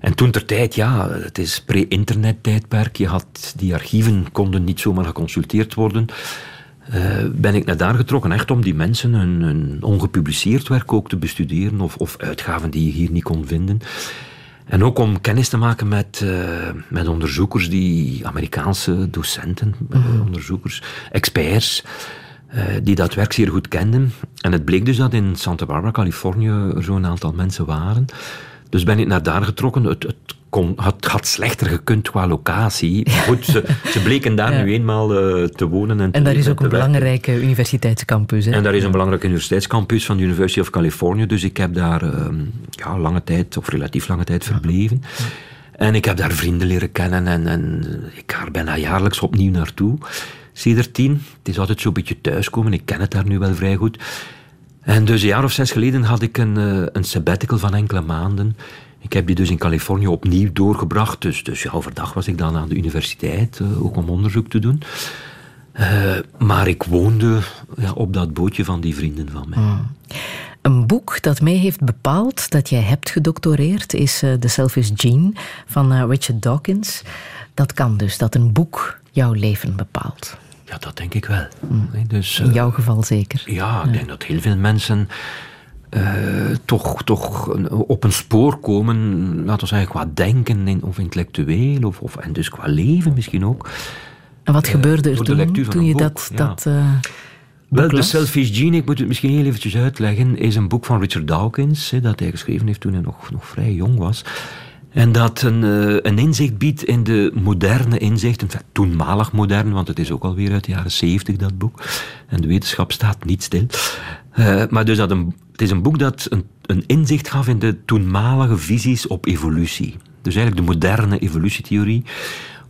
En toen ter tijd, ja, het is pre-internet tijdperk. Je had, die archieven konden niet zomaar geconsulteerd worden. Uh, ben ik naar daar getrokken, echt om die mensen hun, hun ongepubliceerd werk ook te bestuderen, of, of, uitgaven die je hier niet kon vinden. En ook om kennis te maken met, uh, met onderzoekers, die Amerikaanse docenten, mm -hmm. onderzoekers, experts, die dat werk zeer goed kenden. En het bleek dus dat in Santa Barbara, Californië, er zo'n aantal mensen waren. Dus ben ik naar daar getrokken. Het, het, kon, het had slechter gekund qua locatie. Maar goed, ze, ze bleken daar ja. nu eenmaal uh, te wonen. En, en daar is ook een belangrijke universiteitscampus. Hè? En daar is een belangrijke universiteitscampus van de University of California. Dus ik heb daar uh, ja, lange tijd, of relatief lange tijd, verbleven. Ja. En ik heb daar vrienden leren kennen en, en ik ga er bijna jaarlijks opnieuw naartoe. Tien. Het is altijd zo'n beetje thuiskomen. Ik ken het daar nu wel vrij goed. En dus een jaar of zes geleden had ik een, uh, een sabbatical van enkele maanden. Ik heb die dus in Californië opnieuw doorgebracht. Dus, dus ja, overdag was ik dan aan de universiteit, uh, ook om onderzoek te doen. Uh, maar ik woonde ja, op dat bootje van die vrienden van mij. Mm. Een boek dat mij heeft bepaald dat jij hebt gedoctoreerd is The Selfish Gene van Richard Dawkins. Dat kan dus, dat een boek jouw leven bepaalt. Ja, dat denk ik wel. Mm. Dus, In jouw uh, geval zeker. Ja, ik ja. denk dat heel veel mensen uh, toch, toch op een spoor komen, laten we zeggen, qua denken in, of intellectueel, of, of, en dus qua leven misschien ook. En wat uh, gebeurde er toen, toen je dat... Ja. dat wel, The Selfish Gene, ik moet het misschien heel eventjes uitleggen, is een boek van Richard Dawkins, dat hij geschreven heeft toen hij nog, nog vrij jong was. En dat een, uh, een inzicht biedt in de moderne inzichten, toenmalig modern, want het is ook alweer uit de jaren zeventig dat boek. En de wetenschap staat niet stil. Uh, maar dus dat een, het is een boek dat een, een inzicht gaf in de toenmalige visies op evolutie. Dus eigenlijk de moderne evolutietheorie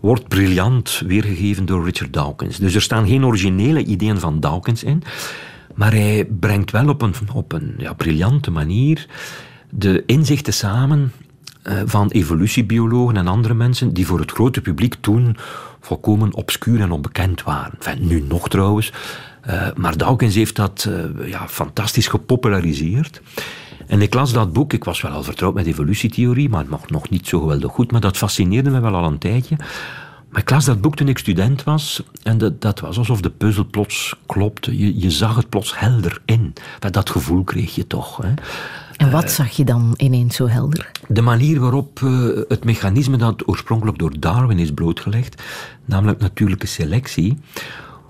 wordt briljant weergegeven door Richard Dawkins. Dus er staan geen originele ideeën van Dawkins in, maar hij brengt wel op een, op een ja, briljante manier de inzichten samen van evolutiebiologen en andere mensen die voor het grote publiek toen volkomen obscuur en onbekend waren. Nu nog trouwens. Uh, maar Dawkins heeft dat uh, ja, fantastisch gepopulariseerd. En ik las dat boek, ik was wel al vertrouwd met evolutietheorie, maar het mocht nog niet zo geweldig goed, maar dat fascineerde me wel al een tijdje. Maar ik las dat boek toen ik student was en dat, dat was alsof de puzzel plots klopte. Je, je zag het plots helder in. Dat gevoel kreeg je toch. Hè. En wat zag je dan ineens zo helder? De manier waarop uh, het mechanisme dat oorspronkelijk door Darwin is blootgelegd, namelijk natuurlijke selectie,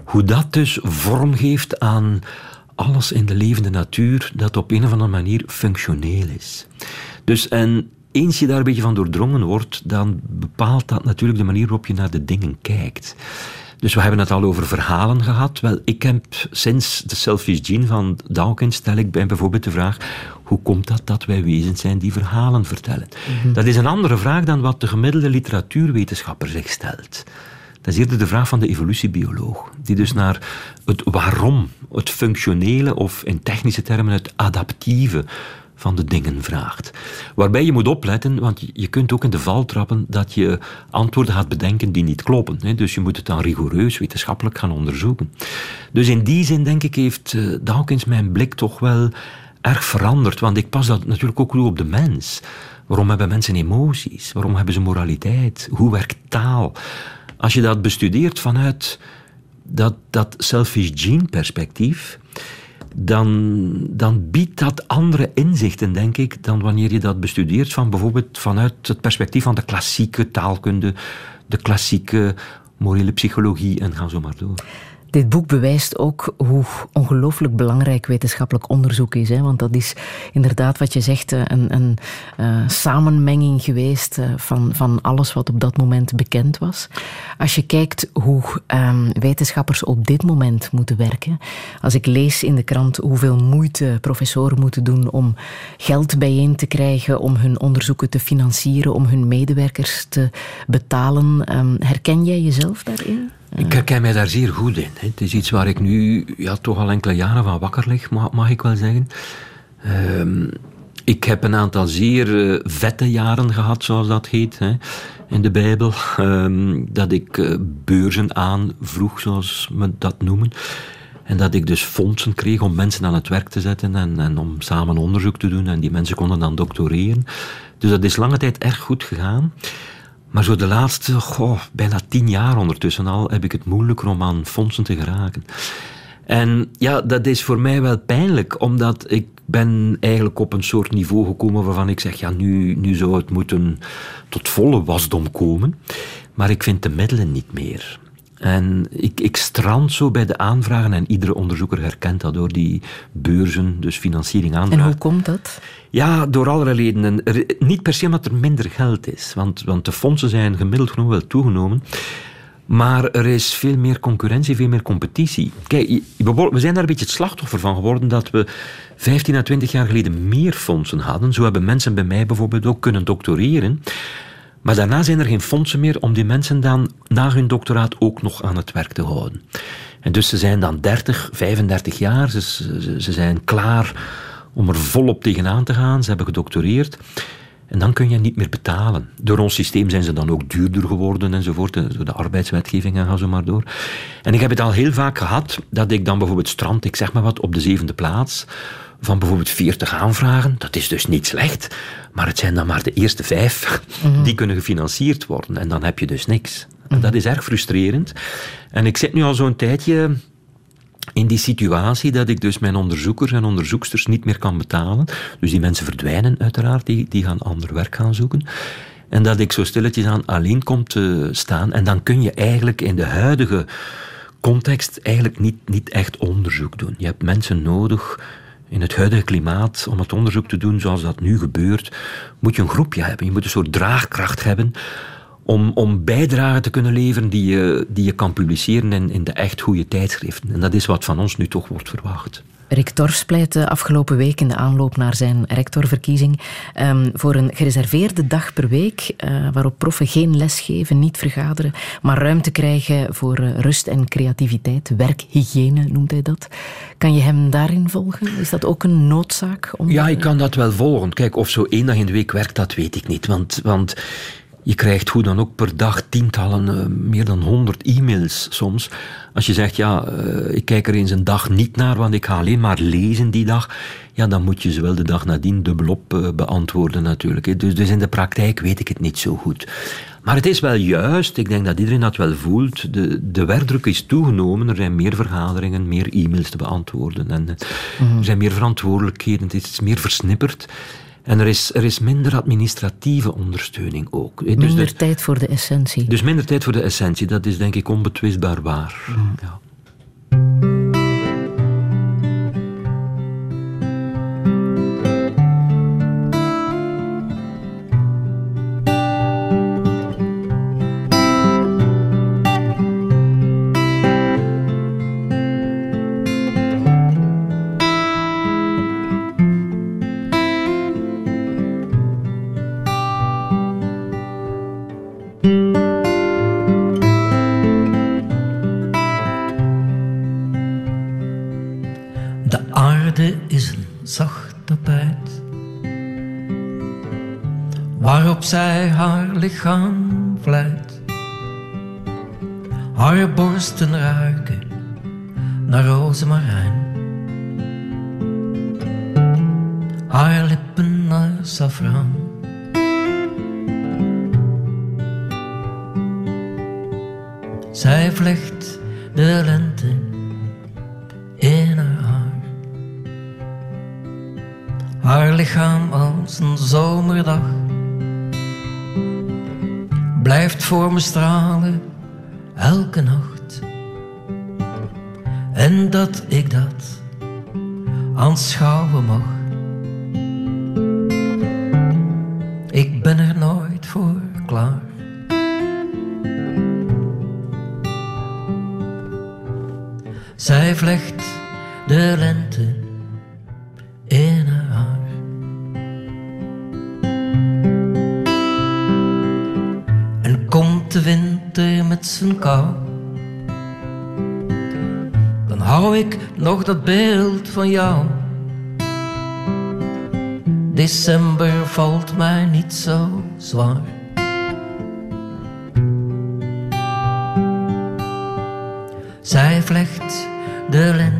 hoe dat dus vorm geeft aan alles in de levende natuur dat op een of andere manier functioneel is. Dus en eens je daar een beetje van doordrongen wordt, dan bepaalt dat natuurlijk de manier waarop je naar de dingen kijkt. Dus we hebben het al over verhalen gehad. Wel, ik heb sinds de Selfish Gene van Dawkins stel ik bij bijvoorbeeld de vraag hoe komt dat dat wij wezens zijn die verhalen vertellen? Mhm. Dat is een andere vraag dan wat de gemiddelde literatuurwetenschapper zich stelt. Dat is eerder de vraag van de evolutiebioloog, die dus naar het waarom, het functionele of in technische termen het adaptieve van de dingen vraagt. Waarbij je moet opletten, want je kunt ook in de val trappen dat je antwoorden gaat bedenken die niet kloppen. Dus je moet het dan rigoureus wetenschappelijk gaan onderzoeken. Dus in die zin, denk ik, heeft eh, Dawkins mijn blik toch wel erg veranderd. Want ik pas dat natuurlijk ook toe op de mens. Waarom hebben mensen emoties? Waarom hebben ze moraliteit? Hoe werkt taal? Als je dat bestudeert vanuit dat, dat selfish gene perspectief, dan, dan biedt dat andere inzichten, denk ik, dan wanneer je dat bestudeert van bijvoorbeeld vanuit het perspectief van de klassieke taalkunde, de klassieke morele psychologie en ga zo maar door. Dit boek bewijst ook hoe ongelooflijk belangrijk wetenschappelijk onderzoek is. Hè? Want dat is inderdaad wat je zegt, eh, een, een uh, samenmenging geweest uh, van, van alles wat op dat moment bekend was. Als je kijkt hoe um, wetenschappers op dit moment moeten werken. Als ik lees in de krant hoeveel moeite professoren moeten doen om geld bijeen te krijgen, om hun onderzoeken te financieren, om hun medewerkers te betalen. Um, herken jij jezelf daarin? Ik herken mij daar zeer goed in. Het is iets waar ik nu ja, toch al enkele jaren van wakker lig, mag, ik wel zeggen. Ehm, ik heb een aantal zeer uh, vette jaren gehad, zoals dat heet, hè, in de Bijbel. Um, dat ik uh, beurzen aanvroeg, zoals we dat noemen. En dat ik dus fondsen kreeg om mensen aan het werk te zetten en, en om samen onderzoek te doen. En die mensen konden dan doctoreren. Dus dat is lange tijd erg goed gegaan. Maar zo de laatste, bijna tien jaar ondertussen al, heb ik het moeilijker om aan fondsen te geraken. En ja, dat is voor mij wel pijnlijk, omdat ik ben eigenlijk op een soort niveau gekomen waarvan ik zeg, ja, nu, nu zou het moeten tot volle wasdom komen. Maar ik vind de middelen niet meer. En ik, ik strand zo bij de aanvragen en iedere onderzoeker herkent dat door die beurzen, dus financiering aanvragen. En hoe komt dat? Ja, door allerlei redenen. niet per se omdat er minder geld is, want, want de fondsen zijn gemiddeld genoeg wel toegenomen. Maar er is veel meer concurrentie, veel meer competitie. Kijk, we zijn daar een beetje het slachtoffer van geworden dat we 15 à 20 jaar geleden meer fondsen hadden. Zo hebben mensen bij mij bijvoorbeeld ook kunnen doctoreren. Maar daarna zijn er geen fondsen meer om die mensen dan na hun doctoraat ook nog aan het werk te houden. En dus ze zijn dan 30, 35 jaar, ze, ze, zijn klaar om er volop tegenaan te gaan. Ze hebben gedoctoreerd. En dan kun je niet meer betalen. Door ons systeem zijn ze dan ook duurder geworden enzovoort. Door de arbeidswetgeving en ga zo maar door. En ik heb het al heel vaak gehad dat ik dan bijvoorbeeld strand, ik zeg maar wat, op de zevende plaats van bijvoorbeeld 40 aanvragen. Dat is dus niet slecht. Maar het zijn dan maar de eerste vijf mhm. die kunnen gefinancierd worden. En dan heb je dus niks. En dat is erg frustrerend. En ik zit nu al zo'n tijdje in die situatie dat ik dus mijn onderzoekers en onderzoeksters niet meer kan betalen. Dus die mensen verdwijnen uiteraard, die, die gaan ander werk gaan zoeken. En dat ik zo stilletjes aan alleen kom te staan. En dan kun je eigenlijk in de huidige context eigenlijk niet, niet echt onderzoek doen. Je hebt mensen nodig in het huidige klimaat, om het onderzoek te doen zoals dat nu gebeurt, moet je een groepje hebben. Je moet een soort draagkracht hebben om, om bijdragen te kunnen leveren die je, die je kan publiceren in, in de echt goede tijdschriften. En dat is wat van ons nu toch wordt verwacht. Rick Torfs pleitte afgelopen week in de aanloop naar zijn rectorverkiezing um, voor een gereserveerde dag per week, uh, waarop proffen geen les geven, niet vergaderen, maar ruimte krijgen voor uh, rust en creativiteit. Werkhygiëne noemt hij dat. Kan je hem daarin volgen? Is dat ook een noodzaak? Om... Ja, ik kan dat wel volgen. Kijk, of zo één dag in de week werkt, dat weet ik niet. Want, want je krijgt hoe dan ook per dag tientallen, uh, meer dan honderd e-mails soms. Als je zegt, ja, uh, ik kijk er eens een dag niet naar, want ik ga alleen maar lezen die dag. Ja, dan moet je ze wel de dag nadien dubbelop uh, beantwoorden natuurlijk. Dus, dus in de praktijk weet ik het niet zo goed. Maar het is wel juist, ik denk dat iedereen dat wel voelt, de, de werkdruk is toegenomen. Er zijn meer vergaderingen, meer e-mails te beantwoorden. En mm. er zijn meer verantwoordelijkheden, het is meer versnipperd. En er is, er is minder administratieve ondersteuning ook. Dus minder tijd voor de essentie. Dus minder tijd voor de essentie, dat is denk ik onbetwistbaar waar. Mm. Ja. Zij haar lichaam vlijt. Haar borsten ruiken naar rozemarijn. Haar lippen naar safraan. Zij vlecht de lente in haar haar. Haar lichaam als een zomerdag blijft voor me stralen elke nacht. En dat ik dat aanschouwen mag. Ik ben er nooit voor klaar. Zij vlecht nog dat beeld van jou. December valt mij niet zo zwaar. Zij vlecht de lente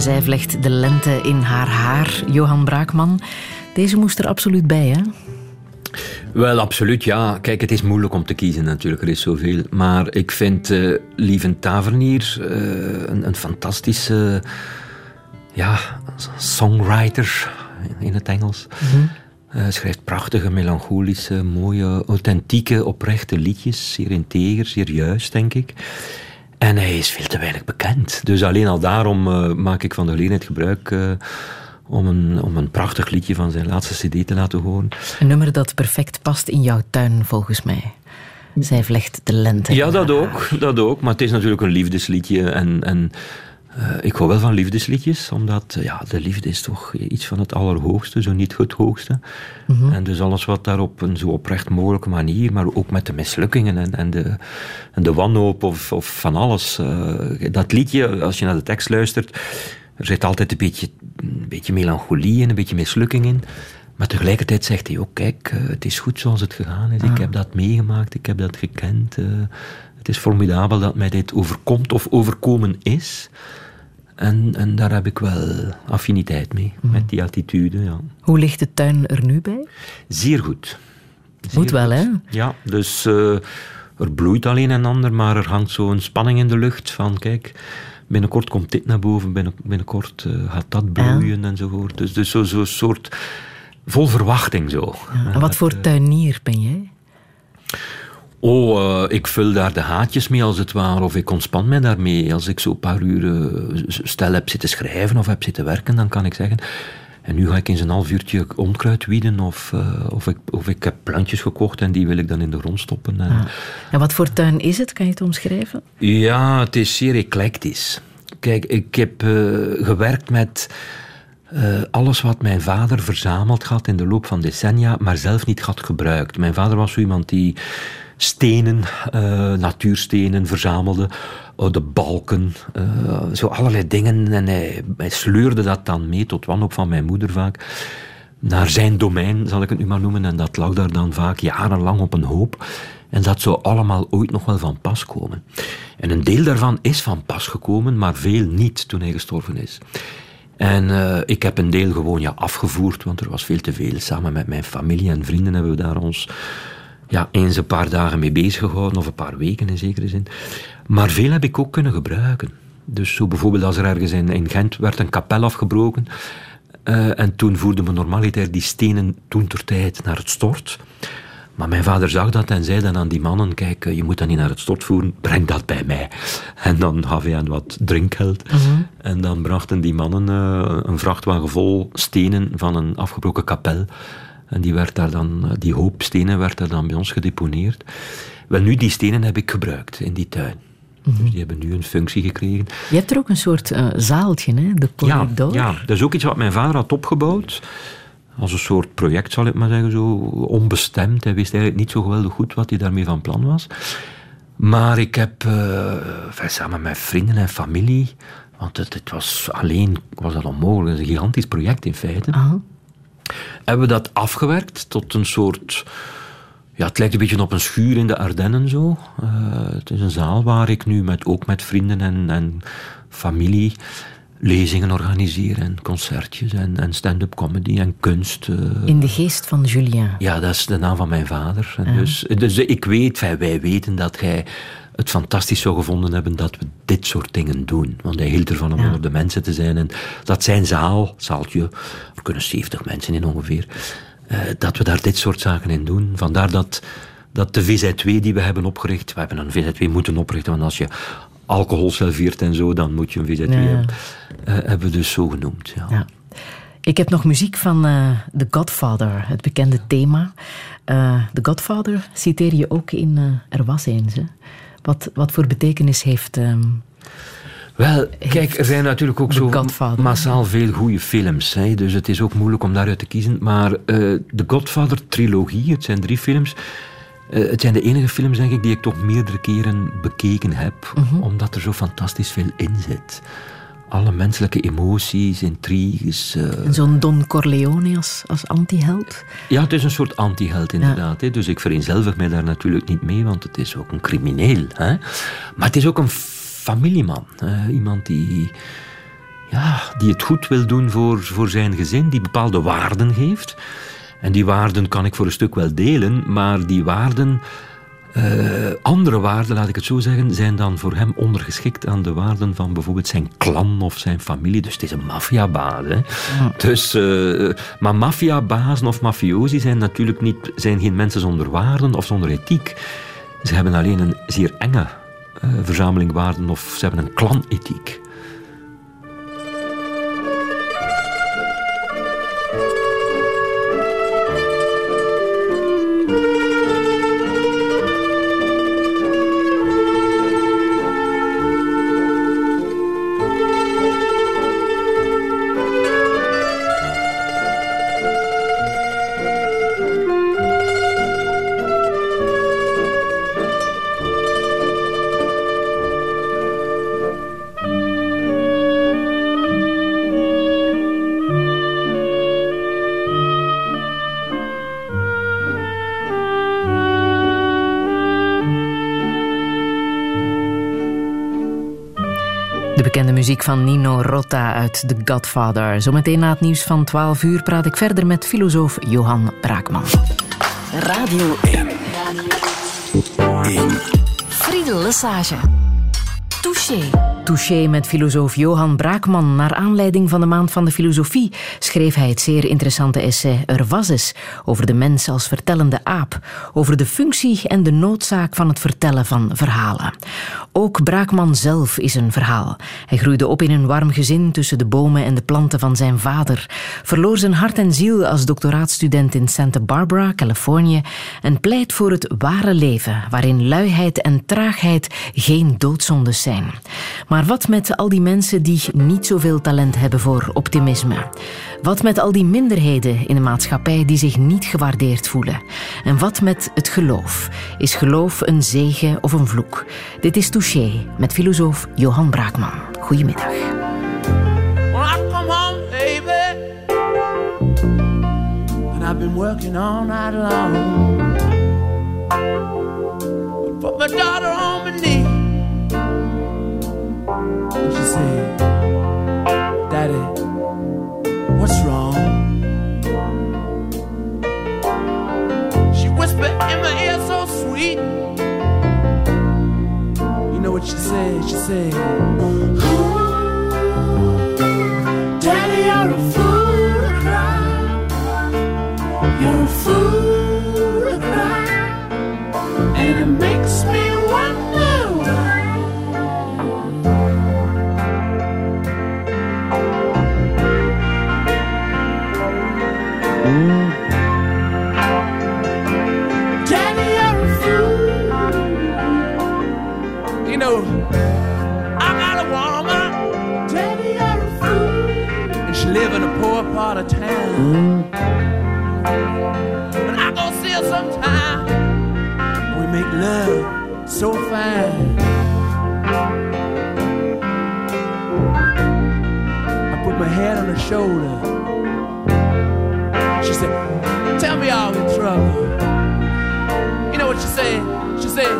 en zij vlecht de lente in haar haar. Johan Braakman, deze moest er absoluut bij, hè? Wel, absoluut, ja. Kijk, het is moeilijk om te kiezen natuurlijk, er is zoveel. Maar ik vind uh, Lieven Tavernier uh, een, een, fantastische ja, songwriter in het Engels. Mm Hij schrijft prachtige, melancholische, mooie, authentieke, oprechte liedjes. Zeer integer, zeer juist, denk ik. En hij is veel te weinig bekend. Dus alleen al daarom uh, maak ik van de gelegenheid gebruik uh, om, een, om een prachtig liedje van zijn laatste cd te laten horen. Een nummer dat perfect past in jouw tuin, volgens mij. Zij vlecht de lente. Ja, dat ook, dat ook. Maar het is natuurlijk een liefdesliedje. En, en uh, ik hou wel van liefdesliedjes, omdat ja, de liefde is toch iets van het allerhoogste, zo niet het hoogste. Mm -hmm. En dus alles wat daar op een zo oprecht mogelijke manier, maar ook met de mislukkingen en, en, de, en de wanhoop of, of van alles. Uh, dat liedje, als je naar de tekst luistert, er zit altijd een beetje, een beetje melancholie en een beetje mislukking in. Maar tegelijkertijd zegt hij ook, kijk, uh, het is goed zoals het gegaan is. Ik heb dat meegemaakt, ik heb dat gekend. het is formidabel dat mij dit overkomt of overkomen is. En, en daar heb ik wel affiniteit mee, mm. met die attitude. Ja. Hoe ligt de tuin er nu bij? Zeer goed. Zeer Moet wel, hè? Ja, dus uh, er bloeit alleen en ander, maar er hangt zo'n spanning in de lucht van, kijk, binnenkort komt dit naar boven, binnen, binnenkort uh, gaat dat bloeien ja. enzovoort. Dus, dus zo'n zo soort vol verwachting zo. Ja, en wat voor uh, tuinier ben jij? Oh, uh, ik vul daar de haatjes mee als het ware, of ik ontspan mij daarmee. Als ik zo'n paar uur uh, stel heb zitten schrijven of heb zitten werken, dan kan ik zeggen... En nu ga ik eens een half uurtje onkruid wieden, of, uh, of, ik, of ik heb plantjes gekocht en die wil ik dan in de grond stoppen. En, ah. en wat voor tuin is het? Kan je het omschrijven? Ja, het is zeer eclectisch. Kijk, ik heb gewerkt met... Uh, alles wat mijn vader verzameld had in de loop van decennia, maar zelf niet had gebruikt. Mijn vader was zo iemand die stenen, uh, natuurstenen verzamelde, uh, de balken, zo allerlei dingen. En hij, hij, sleurde dat dan mee, tot wanhoop van mijn moeder vaak, naar zijn domein, zal ik het nu maar noemen. En dat lag daar dan vaak jarenlang op een hoop. En dat zou allemaal ooit nog wel van pas komen. En een deel daarvan is van pas gekomen, maar veel niet toen hij gestorven is. En uh, ik heb een deel gewoon ja, afgevoerd, want er was veel te veel. Samen met mijn familie en vrienden hebben we daar ons ja, eens een paar dagen mee bezig gehouden, of een paar weken in zekere zin. Maar veel heb ik ook kunnen gebruiken. Dus zo bijvoorbeeld als er ergens in, in Gent werd een kapel afgebroken. Uh, en toen voerde me normaliter die stenen toen ter tijd naar het stort. Maar mijn vader zag dat en zei dan aan die mannen: Kijk, je moet dat niet naar het stort voeren, breng dat bij mij. En dan gaf hij hen wat drinkgeld. Uh -huh. En dan brachten die mannen uh, een vrachtwagen vol stenen van een afgebroken kapel. En die, werd daar dan, die hoop stenen werd daar dan bij ons gedeponeerd. Wel, nu, die stenen heb ik gebruikt in die tuin. Mm -hmm. Dus die hebben nu een functie gekregen. Je hebt er ook een soort uh, zaaltje, hè? de corridor. Ja, ja, dat is ook iets wat mijn vader had opgebouwd. Als een soort project, zal ik maar zeggen, zo onbestemd. Hij wist eigenlijk niet zo geweldig goed wat hij daarmee van plan was. Maar ik heb uh, samen met vrienden en familie, want het, het, was alleen was dat onmogelijk, het is een gigantisch project in feite. Uh -huh. Hebben we dat afgewerkt tot een soort. Ja, het lijkt een beetje op een schuur in de Ardennen zo. Uh, het is een zaal waar ik nu met, ook met vrienden en, en familie lezingen organiseer en concertjes en, en stand-up comedy en kunst. Uh, in de geest van Julien. Ja, dat is de naam van mijn vader. En dus, dus ik weet, wij weten dat hij het fantastisch zou gevonden hebben dat we dit soort dingen doen. Want hij hield ervan om ja. onder de mensen te zijn. En dat zijn zaal, zaaltje, er kunnen 70 mensen in ongeveer, uh, dat we daar dit soort zaken in doen. Vandaar dat, dat de VZ2 die we hebben opgericht, we hebben een VZ2 moeten oprichten, want als je alcohol serveert en zo, dan moet je een VZ2 ja. hebben. Uh, hebben we dus zo genoemd. Ja. ja. Ik heb nog muziek van uh, The Godfather, het bekende thema. Uh, The Godfather citeer je ook in Er was eens. Hè? Wat, wat voor betekenis heeft. Um, wel, kijk, er zijn natuurlijk ook zo Godfather. massaal veel goede films. Hè, dus het is ook moeilijk om daaruit te kiezen. Maar de Godfather-trilogie, het zijn drie films. Uh, het zijn de enige films, denk ik, die ik toch meerdere keren bekeken heb. Mhm. Omdat er zo fantastisch veel in zit. Alle menselijke emoties, intriges. Uh... En zo'n Don Corleone als, als antiheld? Ja, het is een soort antiheld inderdaad. Ja. Hè? Dus ik vereenzelvig mij daar natuurlijk niet mee, want het is ook een crimineel. Hè? Maar het is ook een familieman. Hè? Iemand die, ja, die het goed wil doen voor, voor zijn gezin, die bepaalde waarden geeft. En die waarden kan ik voor een stuk wel delen, maar die waarden Uh, andere waarden, laat ik het zo zeggen, zijn dan voor hem ondergeschikt aan de waarden van bijvoorbeeld zijn klan of zijn familie. Dus het is een maffiabaas. Ja. Dus, uh, maar maffiabazen of mafiosi zijn natuurlijk niet, zijn geen mensen zonder waarden of zonder ethiek. Ze hebben alleen een zeer enge uh, verzameling waarden of ze hebben een klanethiek. Muziek van Nino Rota uit The Godfather. Zometeen na het nieuws van 12 uur praat ik verder met filosoof Johan Braakman. Radio 1. Radio 1. Friedel Lesage. Touché. Touché met filosoof Johan Braakman. Naar aanleiding van de Maand van de Filosofie schreef hij het zeer interessante essay Er was over de mens als vertellende aap, over de functie en de noodzaak van het vertellen van verhalen. Ook Braakman zelf is een verhaal. Hij groeide op in een warm gezin tussen de bomen en de planten van zijn vader, verloor zijn hart en ziel als doctoraatstudent in Santa Barbara, Californië, en pleit voor het ware leven, waarin luiheid en traagheid geen doodzondes zijn. Maar wat met al die mensen die niet zoveel talent hebben voor optimisme? Wat met al die minderheden in de maatschappij die zich niet gewaardeerd voelen? En wat met het geloof? Is geloof een zegen of een vloek? Dit is Touché met filosoof Johan Braakman. Goedemiddag. And she said, Daddy, what's wrong? She whispered in my ear so sweet. You know what she said? She said, Daddy, you're a town. But I go see her sometime. We make love so fine. I put my head on her shoulder. She said, Tell me I'm in trouble. You know what she said? She said,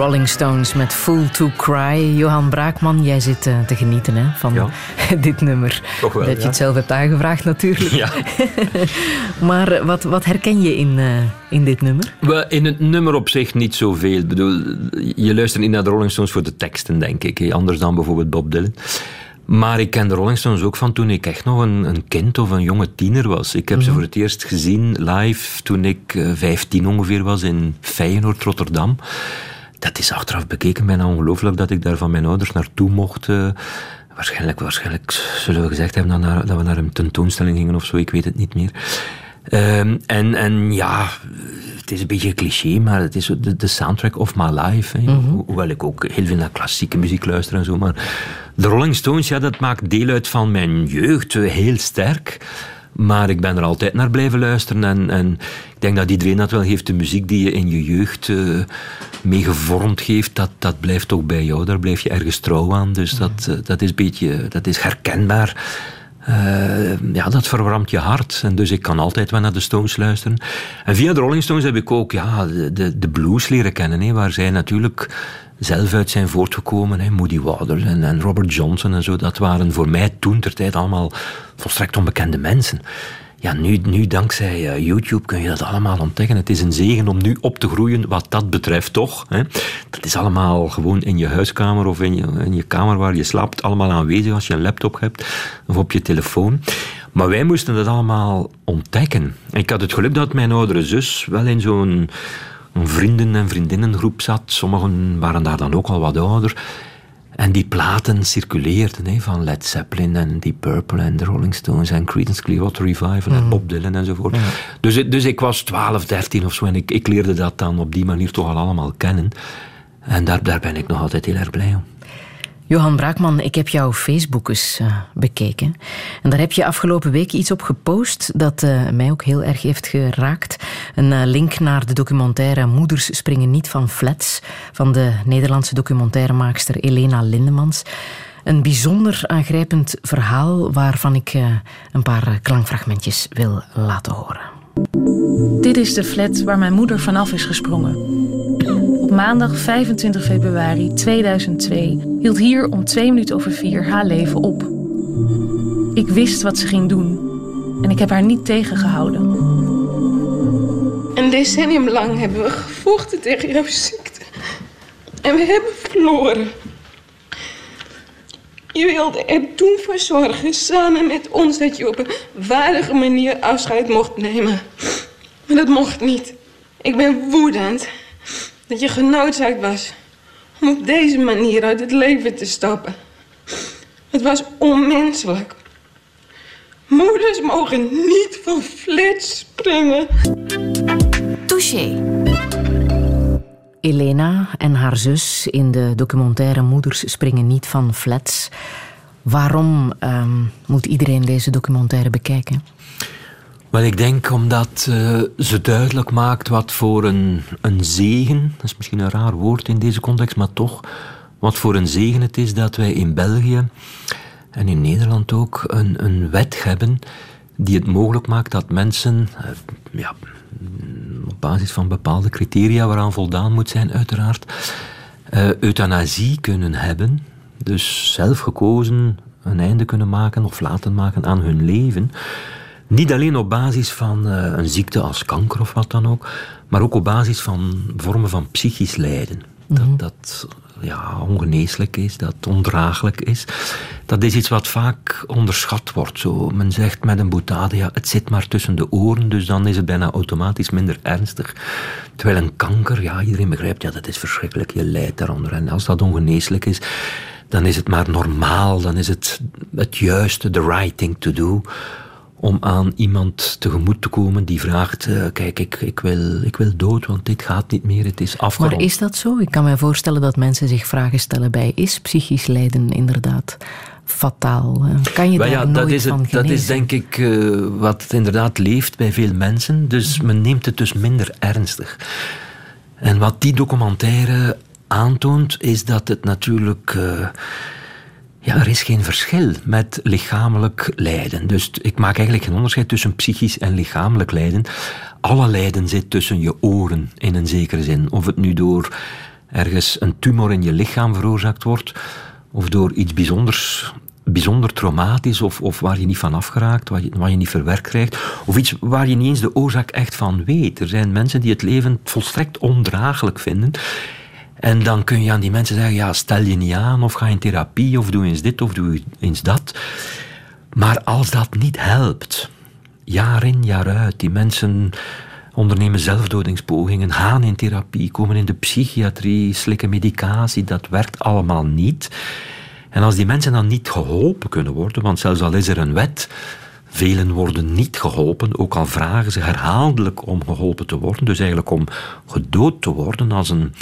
Rolling Stones met Fool to Cry. Johan Braakman, jij zit uh, te genieten hè, van ja. dit nummer. Toch wel, Dat je ja. het zelf hebt aangevraagd natuurlijk. Ja. maar wat, wat herken je in, uh, in dit nummer? In het nummer op zich niet zoveel. Ik bedoel, je luistert niet naar de Rolling Stones voor de teksten, denk ik. Anders dan bijvoorbeeld Bob Dylan. Maar ik ken de Rolling Stones ook van toen ik echt nog een, een kind of een jonge tiener was. Ik heb mm -hmm. ze voor het eerst gezien live toen ik uh, 15 ongeveer was in Feyenoord, Rotterdam. Dat is achteraf bekeken bijna ongelooflijk dat ik daar van mijn ouders naartoe mocht. Uh, waarschijnlijk, waarschijnlijk zullen we gezegd hebben dat, dat we naar een tentoonstelling gingen of zo, ik weet het niet meer. Um, en, en ja, het is een beetje een cliché, maar het is de, de soundtrack of my life. Hè. Mm -hmm. Hoewel ik ook heel veel naar klassieke muziek luister en zo. Maar de Rolling Stones, ja, dat maakt deel uit van mijn jeugd, heel sterk. Maar ik ben er altijd naar blijven luisteren. En, en denk dat iedereen dat wel heeft. De muziek die je in je jeugd uh, mee gevormd geeft, dat, dat blijft toch bij jou. Daar blijf je ergens trouw aan. Dus dat, uh, dat, is, beetje, dat is herkenbaar. Uh, ja, dat verwarmt je hart. En dus ik kan altijd wel naar de Stones luisteren. En via de Rolling Stones heb ik ook ja, de, de blues leren kennen. Hè, waar zij natuurlijk zelf uit zijn voortgekomen. Hè. Moody Waters en, en, Robert Johnson en zo. Dat waren voor mij toen ter tijd allemaal volstrekt onbekende mensen. Ja, nu, nu dankzij uh, YouTube kun je dat allemaal ontdekken. Het is een zegen om nu op te groeien wat dat betreft, toch? Hè? Dat is allemaal gewoon in je huiskamer of in je, in je kamer waar je slaapt, allemaal aanwezig als je een laptop hebt of op je telefoon. Maar wij moesten dat allemaal ontdekken. Ik had het geluk dat mijn oudere zus wel in zo'n vrienden- en vriendinnengroep zat. Sommigen waren daar dan ook al wat ouder. En die platen circuleerden hè, van Led Zeppelin en Deep Purple en de Rolling Stones en Creedence Clearwater Revival en Bob Dylan enzovoort. Ja. Dus, dus ik was 12, 13 of zo en ik, ik leerde dat dan op die manier toch al allemaal kennen. En daar, daar ben ik nog altijd heel erg blij om. Johan Braakman, ik heb jouw Facebook eens uh, bekeken. En daar heb je afgelopen week iets op gepost dat uh, mij ook heel erg heeft geraakt. Een uh, link naar de documentaire Moeders springen niet van flats van de Nederlandse documentairemaakster Elena Lindemans. Een bijzonder aangrijpend verhaal waarvan ik een paar klankfragmentjes wil laten horen. Dit is de flat waar mijn moeder vanaf is gesprongen. Maandag 25 februari 2002 hield hier om twee minuten over vier haar leven op. Ik wist wat ze ging doen en ik heb haar niet tegengehouden. Een decennium lang hebben we gevochten tegen jouw ziekte. En we hebben verloren. Je wilde er toen voor zorgen, samen met ons, dat je op een waardige manier afscheid mocht nemen. Maar dat mocht niet. Ik ben woedend dat je genoodzaakt was om op deze manier uit het leven te stappen. Het was onmenselijk. Moeders mogen niet van flats springen. Touché. Elena en haar zus in de documentaire Moeders springen niet van flats. Waarom um, moet iedereen deze documentaire bekijken? Wel, ik denk omdat uh, ze duidelijk maakt wat voor een, een zegen, dat is misschien een raar woord in deze context, maar toch, wat voor een zegen het is dat wij in België en in Nederland ook een, een wet hebben die het mogelijk maakt dat mensen, uh, ja, op basis van bepaalde criteria waaraan voldaan moet zijn, uiteraard, uh, euthanasie kunnen hebben. Dus zelf gekozen een einde kunnen maken of laten maken aan hun leven. Niet alleen op basis van uh, een ziekte als kanker of wat dan ook, maar ook op basis van vormen van psychisch lijden. Dat, dat ja, ongeneeslijk is, dat ondraaglijk is. Dat is iets wat vaak onderschat wordt. Zo, men zegt met een boutade, ja, het zit maar tussen de oren, dus dan is het bijna automatisch minder ernstig. Terwijl een kanker, ja, iedereen begrijpt, ja, dat is verschrikkelijk, je lijdt daaronder. En als dat ongeneeslijk is, dan is het maar normaal, dan is het het juiste, the right thing to do om aan iemand tegemoet te komen die vraagt: uh, Kijk, ik, ik, wil, ik wil dood, want dit gaat niet meer, het is afgerond. Maar is dat zo? Ik kan me voorstellen dat mensen zich vragen stellen bij: Is psychisch lijden inderdaad fataal? Kan je daar ja, nooit dat is het, van genezen? Dat is denk ik uh, wat inderdaad leeft bij veel mensen, dus men neemt het dus minder ernstig. En wat die documentaire aantoont, is dat het natuurlijk. Uh, ja, er is geen verschil met lichamelijk lijden. Dus ik maak eigenlijk geen onderscheid tussen psychisch en lichamelijk lijden. Alle lijden zit tussen je oren in een zekere zin. Of het nu door ergens een tumor in je lichaam veroorzaakt wordt, of door iets bijzonders bijzonder traumatisch of, of waar je niet van afgeraakt, waar je, waar je niet verwerkt krijgt, of iets waar je niet eens de oorzaak echt van weet. Er zijn mensen die het leven volstrekt ondraaglijk vinden. En dan kun je aan die mensen zeggen, ja, stel je niet aan, of ga in therapie, of doe eens dit, of doe eens dat. Maar als dat niet helpt, jaar in, jaar uit, die mensen ondernemen zelfdodingspogingen, gaan in therapie, komen in de psychiatrie, slikken medicatie, dat werkt allemaal niet. En als die mensen dan niet geholpen kunnen worden, want zelfs al is er een wet, velen worden niet geholpen, ook al vragen ze herhaaldelijk om geholpen te worden, dus eigenlijk om gedood te worden als een,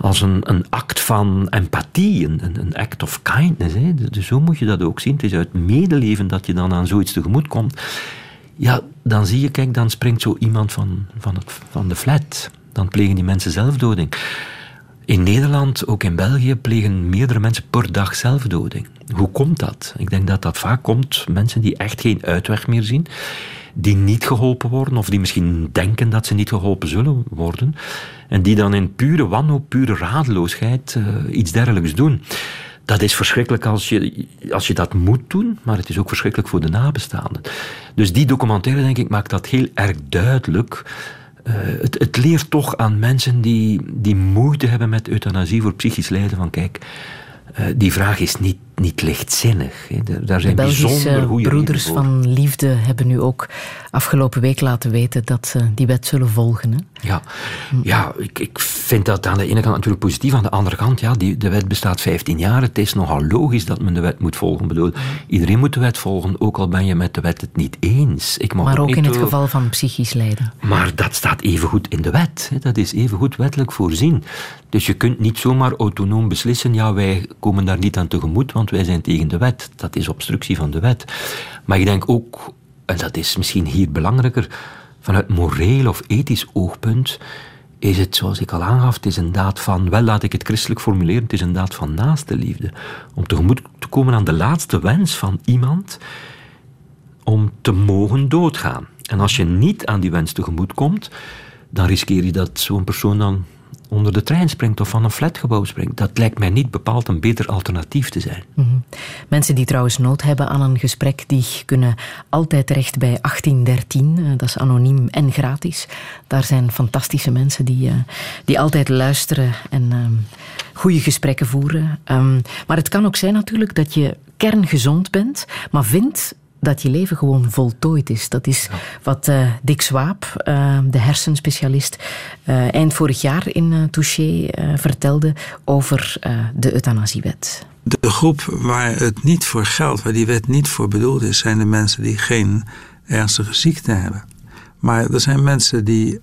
als een, een act van empathie, een, een act of kindness. Hè. Dus zo moet je dat ook zien. Het is uit medeleven dat je dan aan zoiets tegemoet komt. Ja, dan zie je, kijk, dan springt zo iemand van, van, het, van de flat. Dan plegen die mensen zelfdoding. In Nederland, ook in België, plegen meerdere mensen per dag zelfdoding. Hoe komt dat? Ik denk dat dat vaak komt mensen die echt geen uitweg meer zien, die niet geholpen worden of die misschien denken dat ze niet geholpen zullen worden en die dan in pure wanhoop, pure radeloosheid uh, iets dergelijks doen. Dat is verschrikkelijk als je, als je dat moet doen, maar het is ook verschrikkelijk voor de nabestaanden. Dus die documentaire, denk ik, maakt dat heel erg duidelijk uh, het, het, leert toch aan mensen die, die moeite hebben met euthanasie voor psychisch lijden van kijk, uh, die vraag is niet niet lichtzinnig. Daar zijn de Belgische broeders van liefde hebben nu ook afgelopen week laten weten dat ze die wet zullen volgen. Hè? Ja, ja ik, ik vind dat aan de ene kant natuurlijk positief. Aan de andere kant, ja, die, de wet bestaat 15 jaar. Het is nogal logisch dat men de wet moet volgen. Ik bedoel, iedereen moet de wet volgen, ook al ben je met de wet het niet eens. Ik mag maar ook, in het geval van psychisch lijden. Maar dat staat evengoed in de wet. Dat is evengoed wettelijk voorzien. Dus je kunt niet zomaar autonoom beslissen, ja, wij komen daar niet aan tegemoet, want wij zijn tegen de wet. Dat is obstructie van de wet. Maar ik denk ook, en dat is misschien hier belangrijker, vanuit moreel of ethisch oogpunt is het, zoals ik al aangaf, is een daad van, wel laat ik het christelijk formuleren, het is een daad van naaste liefde. Om tegemoet te komen aan de laatste wens van iemand om te mogen doodgaan. En als je niet aan die wens tegemoet komt, dan riskeer je dat zo'n persoon dan onder de trein springt of van een flatgebouw springt. Dat lijkt mij niet bepaald een beter alternatief te zijn. Mhm. Mensen die trouwens nood hebben aan een gesprek, die kunnen altijd terecht bij 1813. Eh, dat is anoniem en gratis. Daar zijn fantastische mensen die, eh, die altijd luisteren en uh, goede gesprekken voeren. Um, maar het kan ook zijn natuurlijk dat je kerngezond bent, maar vindt dat je leven gewoon voltooid is. Dat is wat uh, Dick Swaap, uh, de hersenspecialist, uh, eind vorig jaar in Touché vertelde over de euthanasiewet. De groep waar het niet voor geldt, waar die wet niet voor bedoeld is, zijn de mensen die geen ernstige ziekte hebben. Maar er zijn mensen die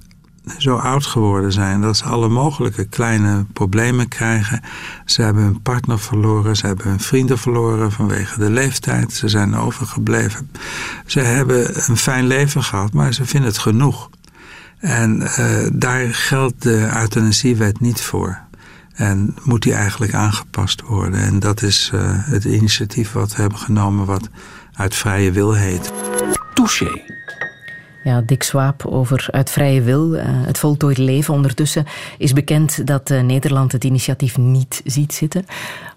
zo oud geworden zijn dat ze alle mogelijke kleine problemen krijgen. Ze hebben hun partner verloren, ze hebben hun vrienden verloren vanwege de leeftijd. Ze zijn overgebleven. Ze hebben een fijn leven gehad, maar ze vinden het genoeg. En uh, daar geldt de euthanasiewet niet voor. En moet die eigenlijk aangepast worden. En dat is uh, het initiatief wat we hebben genomen, wat uit vrije wil heet. Touché. Ja, Dick Swaap over Uit Vrije Wil, uh, het voltooid leven. Ondertussen is bekend dat uh, Nederland het initiatief niet ziet zitten.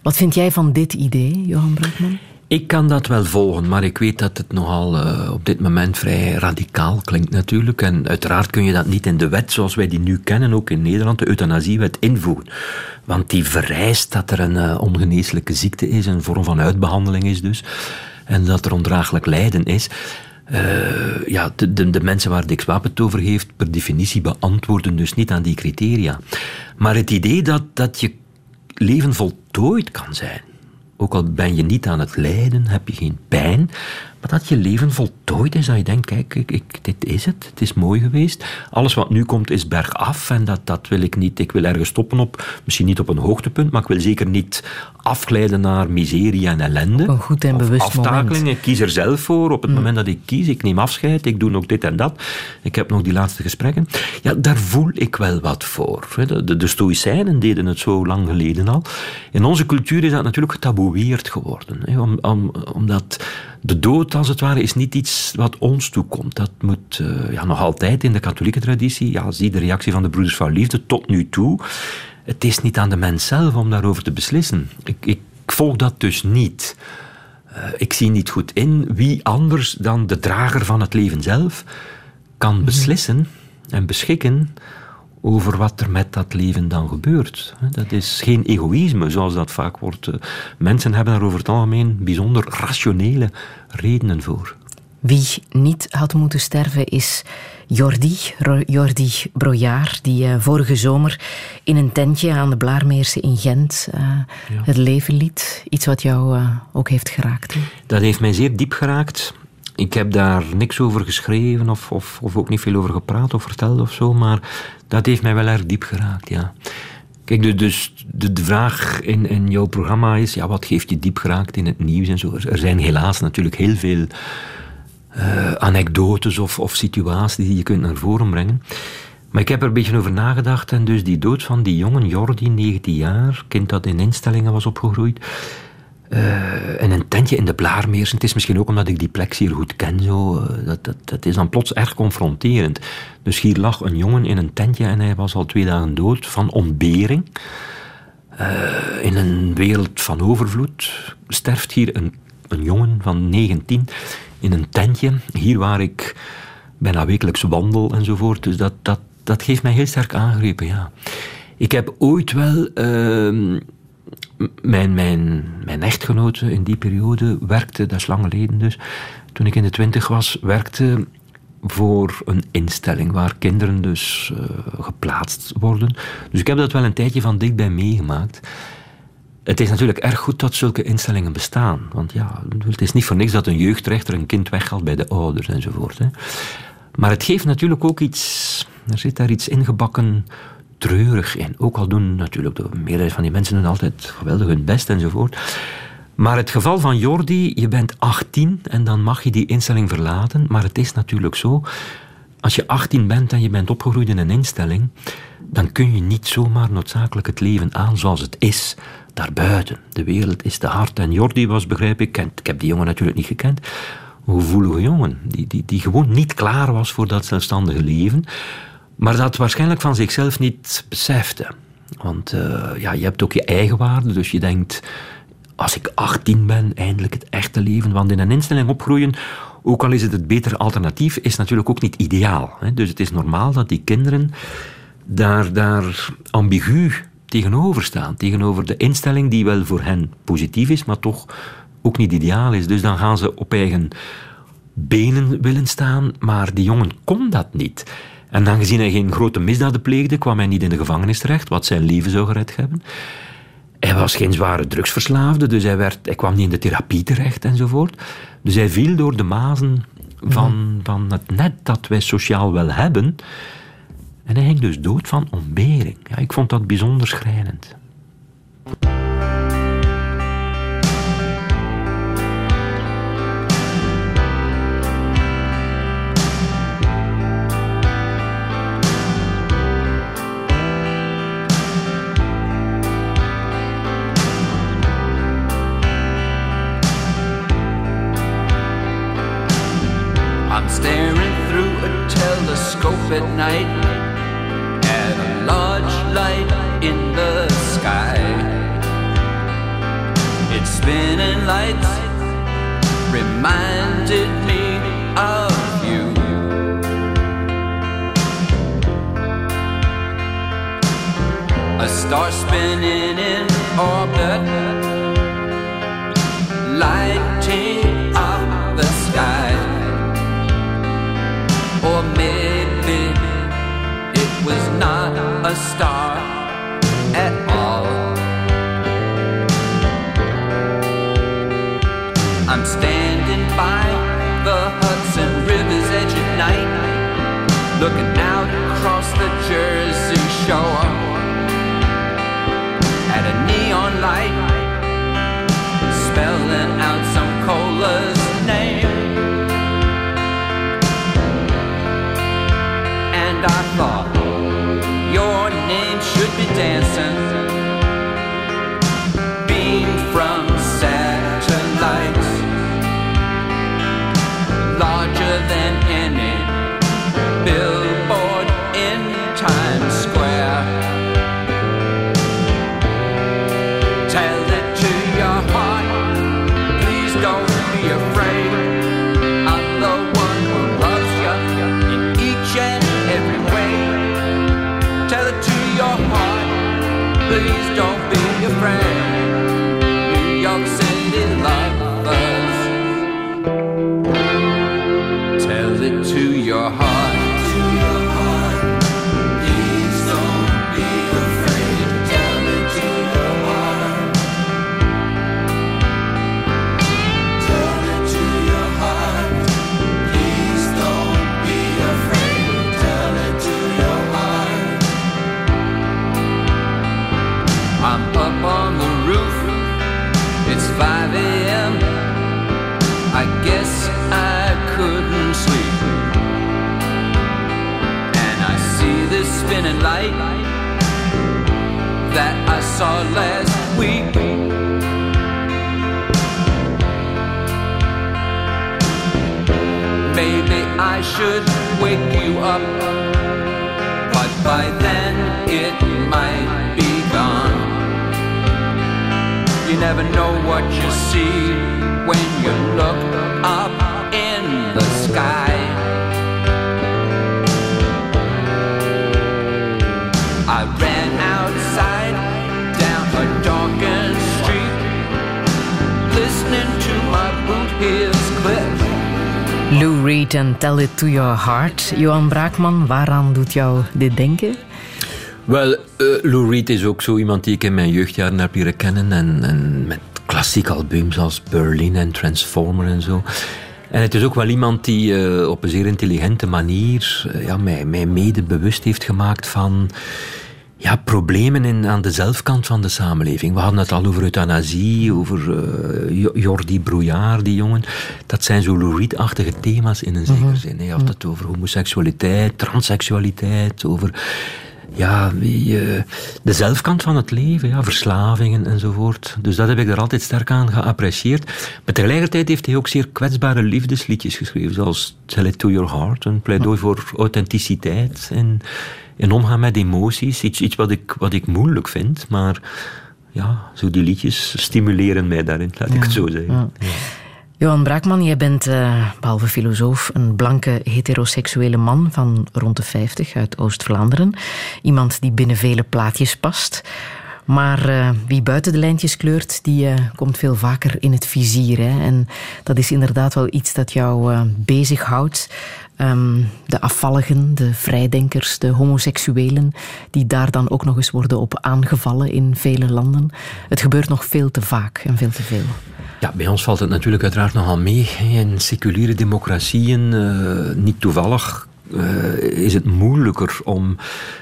Wat vind jij van dit idee, Johan Broekman? Ik kan dat wel volgen, maar ik weet dat het nogal uh, op dit moment vrij radicaal klinkt natuurlijk. En uiteraard kun je dat niet in de wet zoals wij die nu kennen, ook in Nederland, de euthanasiewet, invoegen. Want die vereist dat er een ongeneeslijke ziekte is, een vorm van uitbehandeling is dus. En dat er ondraaglijk lijden is. Uh, ja, de, de, mensen waar Dick Swap het over heeft, per definitie beantwoorden dus niet aan die criteria. Maar het idee dat, dat je leven voltooid kan zijn, ook al ben je niet aan het lijden, heb je geen pijn, maar dat je leven voltooid is. Dat je denkt, kijk, ik, ik, dit is het. Het is mooi geweest. Alles wat nu komt is bergaf. En dat, dat wil ik niet. Ik wil ergens stoppen op, misschien niet op een hoogtepunt, maar ik wil zeker niet afglijden naar miserie en ellende. een goed en bewust aftakeling. Moment. Ik kies er zelf voor. Op het mm. moment dat ik kies, ik neem afscheid. Ik doe nog dit en dat. Ik heb nog die laatste gesprekken. Ja, daar voel ik wel wat voor. De, de, de Stoïcijnen deden het zo lang geleden al. In onze cultuur is dat natuurlijk getaboueerd geworden. Om, om, omdat de dood, als het ware, is niet iets wat ons toekomt. Dat moet uh, ja, nog altijd in de katholieke traditie. Ja, zie de reactie van de broeders van liefde tot nu toe. het is niet aan de mens zelf om daarover te beslissen. Ik, ik volg dat dus niet. Uh, ik zie niet goed in wie anders dan de drager van het leven zelf kan mhm. beslissen en beschikken over wat er met dat leven dan gebeurt. Dat is geen egoïsme, zoals dat vaak wordt. Eh, mensen hebben daar over het algemeen bijzonder rationele redenen voor. Wie niet had moeten sterven is Jordi, Jordi Brojaar, die uh, vorige zomer in een tentje aan de Blaarmeerse in Gent uh, het leven liet. Iets wat jou uh, ook heeft geraakt. Dat heeft mij zeer diep geraakt. Ik heb daar niks over geschreven of, of, of ook niet veel over gepraat of verteld of zo, maar dat heeft mij wel erg diep geraakt, ja. Kijk, dus de, vraag in, in jouw programma is, ja, wat geeft je diep geraakt in het nieuws en zo? Er zijn helaas natuurlijk heel veel uh, anekdotes of, of situaties die je kunt naar voren brengen. Maar ik heb er een beetje over nagedacht en dus die dood van die jongen, Jordi, 19 jaar, kind dat in instellingen was opgegroeid, uh, een tentje in de Blaarmeers. Het is misschien ook omdat ik die plek hier goed ken. Zo. Uh, dat, dat, is dan plots erg confronterend. Dus hier lag een jongen in een tentje en hij was al twee dagen dood van ontbering. Uh, in een wereld van overvloed sterft hier een, een jongen van 19 in een tentje. Hier waar ik bijna wekelijks wandel enzovoort. Dus dat, dat, dat heeft mij heel sterk aangegrepen, ja. Ik heb ooit wel... Uh, mijn, mijn, mijn echtgenote in die periode werkte, dat is lang geleden dus, toen ik in de twintig was, werkte voor een instelling waar kinderen dus uh, geplaatst worden. Dus ik heb dat wel een tijdje van dichtbij meegemaakt. Het is natuurlijk erg goed dat zulke instellingen bestaan. Want ja, het is niet voor niks dat een jeugdrechter een kind weghaalt bij de ouders enzovoort. Hè. Maar het geeft natuurlijk ook iets, er zit daar iets ingebakken treurig in. Ook al doen natuurlijk de meerderheid van die mensen doen altijd geweldig hun best enzovoort. Maar het geval van Jordi, je bent 18 en dan mag je die instelling verlaten. Maar het is natuurlijk zo, als je 18 bent en je bent opgegroeid in een instelling, dan kun je niet zomaar noodzakelijk het leven aan zoals het is daarbuiten. De wereld is te hard. En Jordi was, begrijp ik, ik heb die jongen natuurlijk niet gekend, een gevoelige jongen, die, die, die gewoon niet klaar was voor dat zelfstandige leven, maar dat waarschijnlijk van zichzelf niet besefte. Want uh, ja, je hebt ook je eigen waarde, dus je denkt, als ik 18 ben, eindelijk het echte leven. Want in een instelling opgroeien, ook al is het het betere alternatief, is natuurlijk ook niet ideaal. Hè? Dus het is normaal dat die kinderen daar, daar ambigu tegenover staan. Tegenover de instelling die wel voor hen positief is, maar toch ook niet ideaal is. Dus dan gaan ze op eigen benen willen staan, maar die jongen kon dat niet. En aangezien hij geen grote misdaden pleegde, kwam hij niet in de gevangenis terecht, wat zijn leven zou gered hebben. Hij was geen zware drugsverslaafde, dus hij, werd, hij kwam niet in de therapie terecht enzovoort. Dus hij viel door de mazen van, mhm. van het net dat wij sociaal wel hebben. En hij ging dus dood van ontbering. Ja, ik vond dat bijzonder schrijnend. At night and a large light in the sky. Its spinning lights reminded me of you. A star spinning in orbit, lighting a star at all. I'm standing by the Hudson River's edge at night, looking out across the Jersey Shore at a neon light spelling out some cola's dancing. Beam from that I saw last week. Maybe I should wake you up, but by then it might be gone. You never know what you see when you look up Lou Reed en Tell It To Your Heart. Johan Braakman, waaraan doet jou dit denken? Wel, eh, Lou Reed is ook zo iemand die ik in mijn jeugdjaren heb leren kennen. En, en met klassieke albums als Berlin en Transformer en zo. En het is ook wel iemand die eh, op een zeer intelligente manier eh, ja, mij, mij mede bewust heeft gemaakt van ja, problemen in, aan de zelfkant van de samenleving. We hadden het al over euthanasie, over Jo- Jordi Brouillard, die jongen. Dat zijn zo Lou thema's in een zekere zin. hè. Je had het over homoseksualiteit, transseksualiteit, over ja, wie, eh, de zelfkant van het leven, ja, verslavingen enzovoort. Dus dat heb ik er altijd sterk aan geapprecieerd. Maar tegelijkertijd heeft hij ook zeer kwetsbare liefdesliedjes geschreven, zoals Tell It To Your Heart, een pleidooi voor authenticiteit en, en omgaan met emoties. Iets, iets wat, ik, wat ik moeilijk vind, maar ja, zo die liedjes stimuleren mij daarin, laat ik het zo zeggen. Ja. Johan Braakman, jij bent, eh, behalve filosoof, een blanke heteroseksuele man van rond de 50 uit Oost-Vlaanderen. Iemand die binnen vele plaatjes past. Maar eh, wie buiten de lijntjes kleurt, die eh, komt veel vaker in het vizier. Hè? En dat is inderdaad wel iets dat jou bezighoudt. Ehm, de afvalligen, de vrijdenkers, de homoseksuelen, die daar dan ook nog eens worden op aangevallen in vele landen. Het gebeurt nog veel te vaak en veel te veel. Ja, bij ons valt het natuurlijk uiteraard nogal mee. In seculiere democratieën, eh, niet toevallig, eh, is het moeilijker om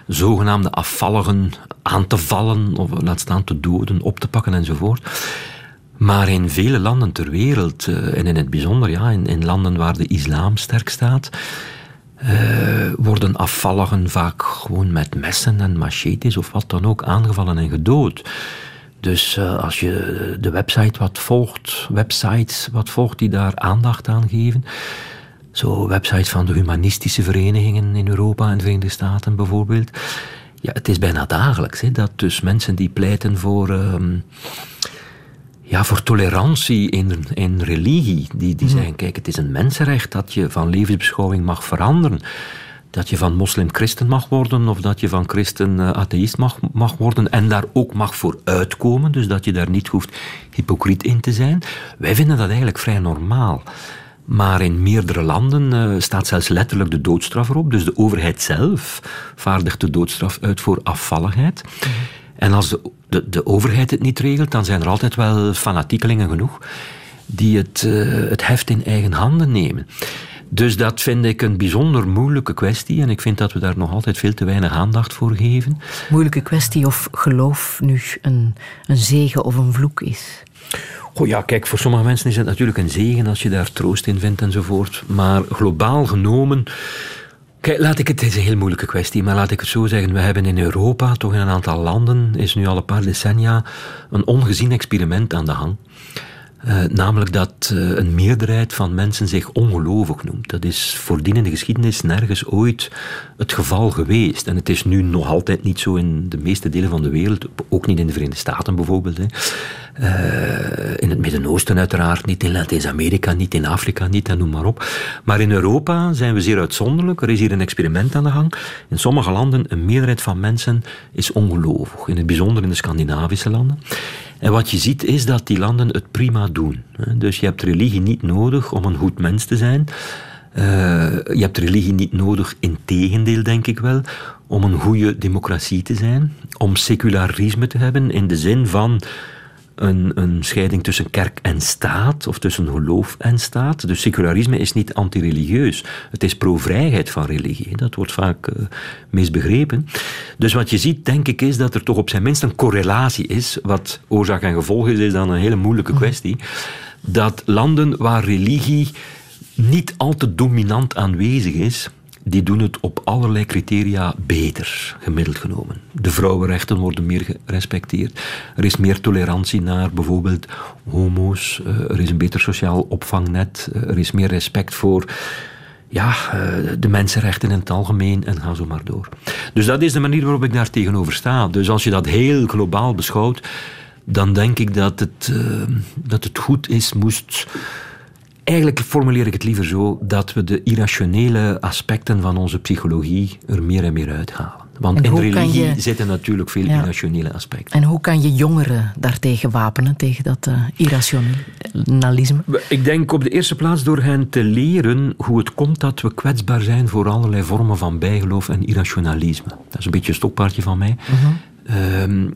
zogenaamde afvalligen aan te vallen, of laat staan te doden, op te pakken enzovoort. Maar in vele landen ter wereld, eh, en in het bijzonder ja, in, in landen waar de islam sterk staat, eh, worden afvalligen vaak gewoon met messen en machetes of wat dan ook aangevallen en gedood. Dus eh, als je de website wat volgt, websites wat volgt die daar aandacht aan geven, zo websites van de humanistische verenigingen in Europa en de Verenigde Staten bijvoorbeeld, ja, het is bijna dagelijks hè, dat dus mensen die pleiten voor ehm, ja, voor tolerantie in, in religie. Die, die zeggen, kijk, het is een mensenrecht dat je van levensbeschouwing mag veranderen. Dat je van moslim christen mag worden of dat je van christen eh, atheïst mag, mag worden en daar ook mag voor uitkomen. Dus dat je daar niet hoeft hypocriet in te zijn. Wij vinden dat eigenlijk vrij normaal. Maar in meerdere landen eh, staat zelfs letterlijk de doodstraf erop. Dus de overheid zelf vaardigt de doodstraf uit voor afvalligheid. En als de, de, de overheid het niet regelt, dan zijn er altijd wel fanatiekelingen genoeg die het, eh, het heft in eigen handen nemen. Dus dat vind ik een bijzonder moeilijke kwestie en ik vind dat we daar nog altijd veel te weinig aandacht voor geven. Moeilijke kwestie of geloof nu een, een zegen of een vloek is. Oh ja, kijk, voor sommige mensen is het natuurlijk een zegen als je daar troost in vindt enzovoort. Maar globaal genomen. Kijk, laat ik het, het is een heel moeilijke kwestie, maar laat ik het zo zeggen. We hebben in Europa, toch in een aantal landen, is nu al een paar decennia een ongezien experiment aan de gang. Eh, namelijk dat eh, een meerderheid van mensen zich ongelovig noemt. Dat is voordien in de geschiedenis nergens ooit het geval geweest. En het is nu nog altijd niet zo in de meeste delen van de wereld, ook niet in de Verenigde Staten bijvoorbeeld. Hè. In het Midden-Oosten uiteraard niet, in Latijns-Amerika niet, in Afrika niet en noem maar op. Maar in Europa zijn we zeer uitzonderlijk. Er is hier een experiment aan de gang. In sommige landen, een meerderheid van mensen is ongelovig. In het bijzonder in de Scandinavische landen. En wat je ziet is dat die landen het prima doen. Dus je hebt religie niet nodig om een goed mens te zijn. Uh, je hebt religie niet nodig, in tegendeel denk ik wel, om een goede democratie te zijn, om secularisme te hebben in de zin van een, een scheiding tussen kerk en staat, of tussen geloof en staat. Dus secularisme is niet antireligieus. Het is pro-vrijheid van religie. Dat wordt vaak uh, misbegrepen. Dus wat je ziet, denk ik, is dat er toch op zijn minst een correlatie is. Wat oorzaak en gevolg is, is dan een hele moeilijke mm. kwestie. Dat landen waar religie niet al te dominant aanwezig is, die doen het op allerlei criteria beter, gemiddeld genomen. De vrouwenrechten worden meer gerespecteerd. Er is meer tolerantie naar bijvoorbeeld homo's. Eh, er is een beter sociaal opvangnet. Eh, er is meer respect voor ja, eh, de mensenrechten in het algemeen en ga zo maar door. Dus dat is de manier waarop ik daar tegenover sta. Dus als je dat heel globaal beschouwt, dan denk ik dat het, dat het goed is, moest Eigenlijk formuleer ik het liever zo dat we de irrationele aspecten van onze psychologie er meer en meer uithalen. Want in religie zitten natuurlijk veel irrationele aspecten. En hoe kan je jongeren daartegen wapenen, tegen dat uh, irrationalisme? Ik denk op de eerste plaats door hen te leren hoe het komt dat we kwetsbaar zijn voor allerlei vormen van bijgeloof en irrationalisme. Dat is een beetje een stokpaardje van mij. Uh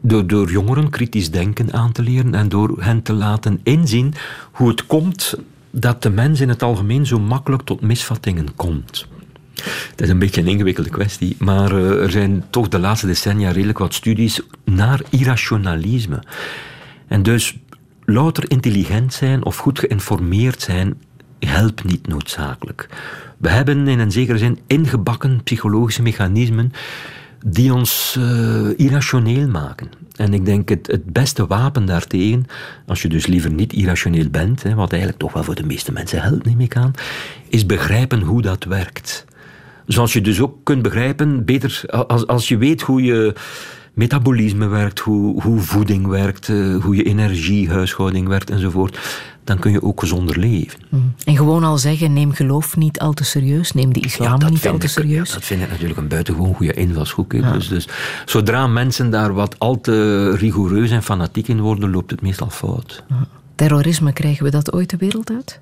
door, jongeren kritisch denken aan te leren en door hen te laten inzien hoe het komt dat de mens in het algemeen zo makkelijk tot misvattingen komt. Het is een beetje een ingewikkelde kwestie, maar uh, er zijn toch de laatste decennia redelijk wat studies naar irrationalisme. En dus louter intelligent zijn of goed geïnformeerd zijn helpt niet noodzakelijk. We hebben in een zekere zin ingebakken psychologische mechanismen die ons uh, irrationeel maken. En ik denk het, het beste wapen daartegen, als je dus liever niet irrationeel bent, hè, wat eigenlijk toch wel voor de meeste mensen helpt, neem ik aan, is begrijpen hoe dat werkt. Zoals je dus ook kunt begrijpen, beter als, als je weet hoe je metabolisme werkt, hoe, hoe voeding werkt, eh, hoe je energiehuishouding werkt enzovoort, dan kun je ook gezonder leven. Mm. En gewoon al zeggen, neem geloof niet al te serieus, neem de islam niet al te serieus. dat vind ik natuurlijk een buitengewoon goede invalshoek. Dus, dus zodra mensen daar wat al te rigoureus en fanatiek in worden, loopt het meestal fout. Terrorisme, krijgen we dat ooit de wereld uit?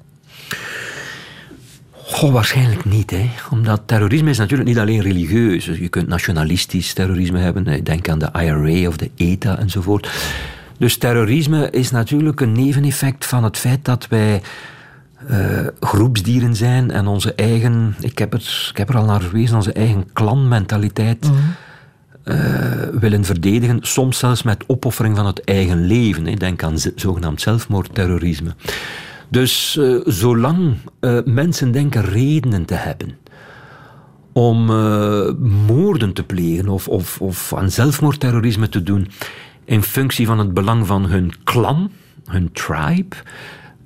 Goh, waarschijnlijk niet. Hè. Omdat terrorisme is natuurlijk niet alleen religieus. Dus je kunt nationalistisch terrorisme hebben. Denk aan de IRA of de ETA enzovoort. Dus terrorisme is natuurlijk een neveneffect van het feit dat wij uh, groepsdieren zijn en onze eigen, ik heb, er, ik heb er al naar verwezen, onze eigen klanmentaliteit mm willen verdedigen. Soms zelfs met opoffering van het eigen leven. Hè. Denk aan zogenaamd zelfmoordterrorisme. Dus uh, zolang mensen denken redenen te hebben om moorden te plegen of, of, of aan zelfmoordterrorisme te doen, in functie van het belang van hun klan, hun tribe,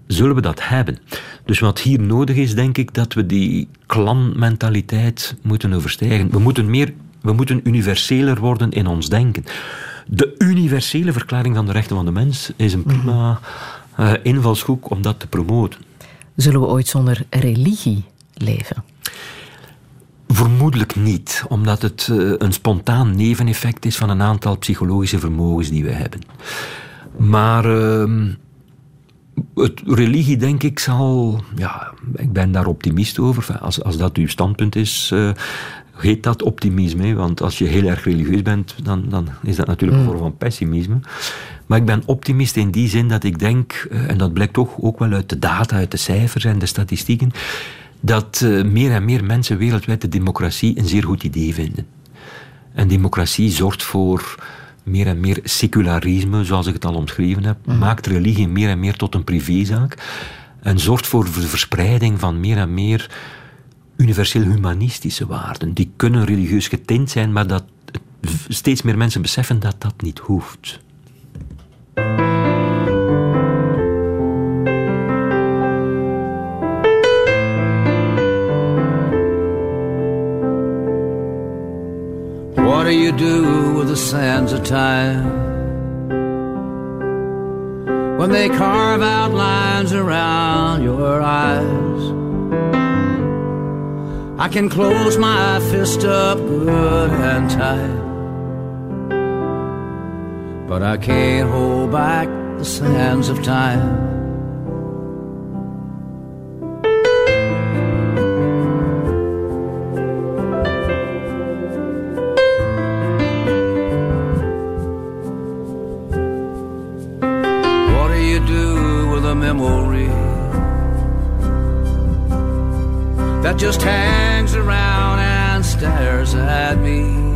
zullen we dat hebben. Dus wat hier nodig is, denk ik, dat we die klanmentaliteit moeten overstijgen. We moeten, meer, we moeten universeler worden in ons denken. De universele verklaring van de rechten van de mens is een prima uh, invalshoek om dat te promoten. Zullen we ooit zonder religie leven? Vermoedelijk niet, omdat het uh, een spontaan neveneffect is van een aantal psychologische vermogens die we hebben. Maar uh, het, religie, denk ik, zal. Ja, ik ben daar optimist over. Als, als dat uw standpunt is, uh, heet dat optimisme. Want als je heel erg religieus bent, dan, dan is dat natuurlijk een mm. vorm van pessimisme. Maar ik ben optimist in die zin dat ik denk, uh, en dat blijkt toch ook wel uit de data, uit de cijfers en de statistieken dat uh, meer en meer mensen wereldwijd de democratie een zeer goed idee vinden. En democratie zorgt voor meer en meer secularisme, zoals ik het al omschreven heb, mm. maakt religie meer en meer tot een privézaak en zorgt voor de verspreiding van meer en meer universeel humanistische waarden. Die kunnen religieus getint zijn, maar dat steeds meer mensen beseffen dat dat niet hoeft. What do you do with the sands of time? when they carve out lines around your eyes. I can close my fist up good and tight, but I can't hold back the sands of time. What do stares at me?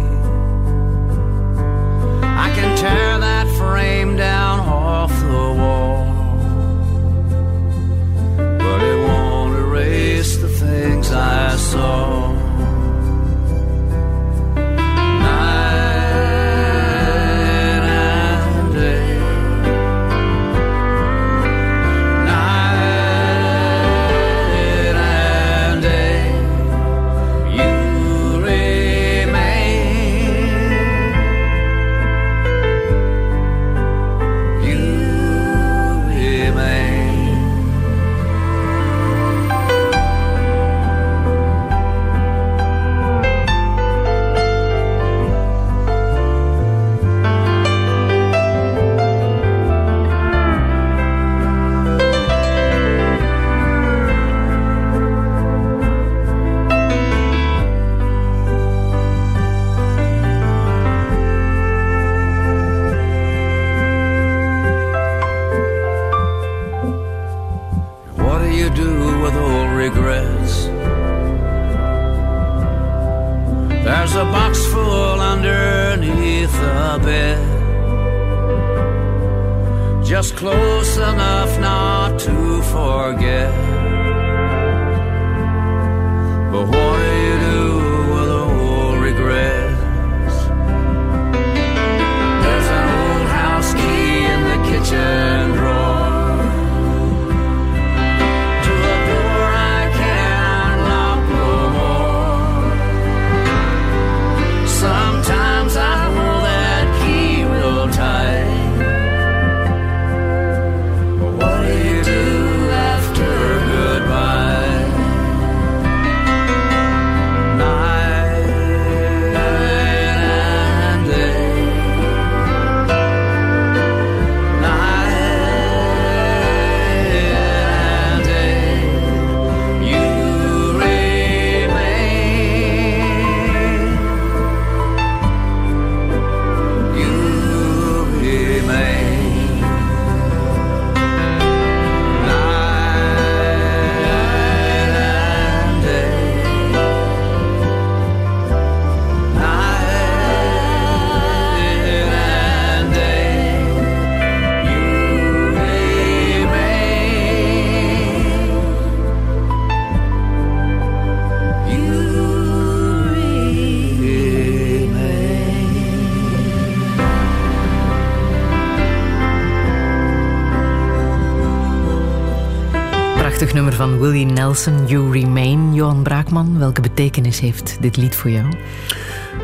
Nelson, You Remain. Johan Braakman, welke betekenis heeft dit lied voor jou?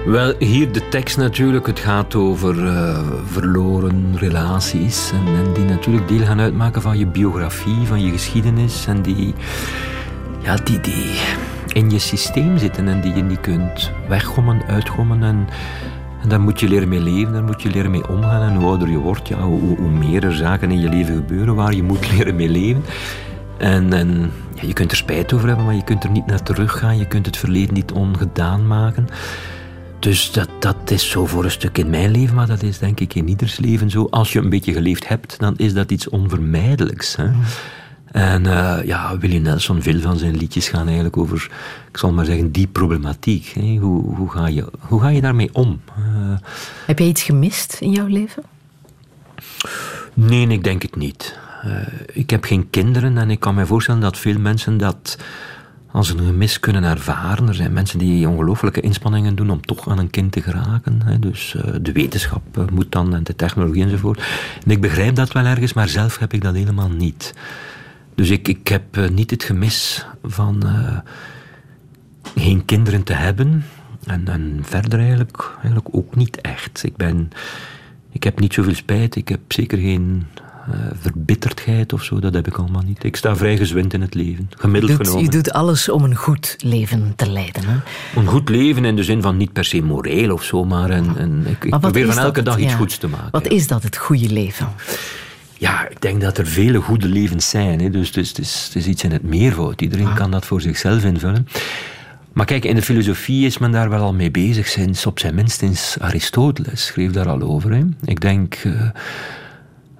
Wel, hier de tekst natuurlijk. Het gaat over eh, verloren relaties. En, en die natuurlijk deel gaan uitmaken van je biografie, van je geschiedenis. En die, ja, die, die in je systeem zitten en die je niet kunt weggommen, uitgommen. En, en daar moet je leren mee leven, daar moet je leren mee omgaan. En hoe ouder je wordt, ja, hoe, hoe meer er zaken in je leven gebeuren waar je moet leren mee leven. En, en ja, je kunt er spijt over hebben, maar je kunt er niet naar teruggaan. Je kunt het verleden niet ongedaan maken. Dus dat, dat is zo voor een stuk in mijn leven, maar dat is denk ik in ieders leven zo. Als je een beetje geleefd hebt, dan is dat iets onvermijdelijks. Hè? En uh, ja, Willie Nelson, veel van zijn liedjes gaan eigenlijk over, ik zal maar zeggen, die problematiek. Hè? Hoe, hoe, ga je, hoe ga je daarmee om? Uh, Heb je iets gemist in jouw leven? Nee, ik denk het niet. Uh, ik heb geen kinderen en ik kan me voorstellen dat veel mensen dat als een gemis kunnen ervaren. Er zijn mensen die ongelooflijke inspanningen doen om toch aan een kind te geraken. Hè. Dus uh, de wetenschap uh, moet dan en de technologie enzovoort. En ik begrijp dat wel ergens, maar zelf heb ik dat helemaal niet. Dus ik, ik heb niet het gemis van geen kinderen te hebben. En, en verder eigenlijk, eigenlijk ook niet echt. Ik, ben, ik heb niet zoveel spijt. Ik heb zeker geen verbitterdheid of zo, dat heb ik allemaal niet. Ik sta vrij gezwind in het leven, gemiddeld je doet, genomen. Je doet alles om een goed leven te leiden. Hè? Een goed leven in de zin van niet per se moreel of zo, maar, een, een, ik, ik probeer van elke dag iets goeds te maken. Wat is dat, het goede leven? Ja, ik denk dat er vele goede levens zijn. Hè. Dus het is, het, is, het is iets in het meervoud. Iedereen ah. kan dat voor zichzelf invullen. Maar kijk, in de filosofie is men daar wel al mee bezig sinds, op zijn minst sinds Aristoteles schreef daar al over. Hè. Ik denk, uh,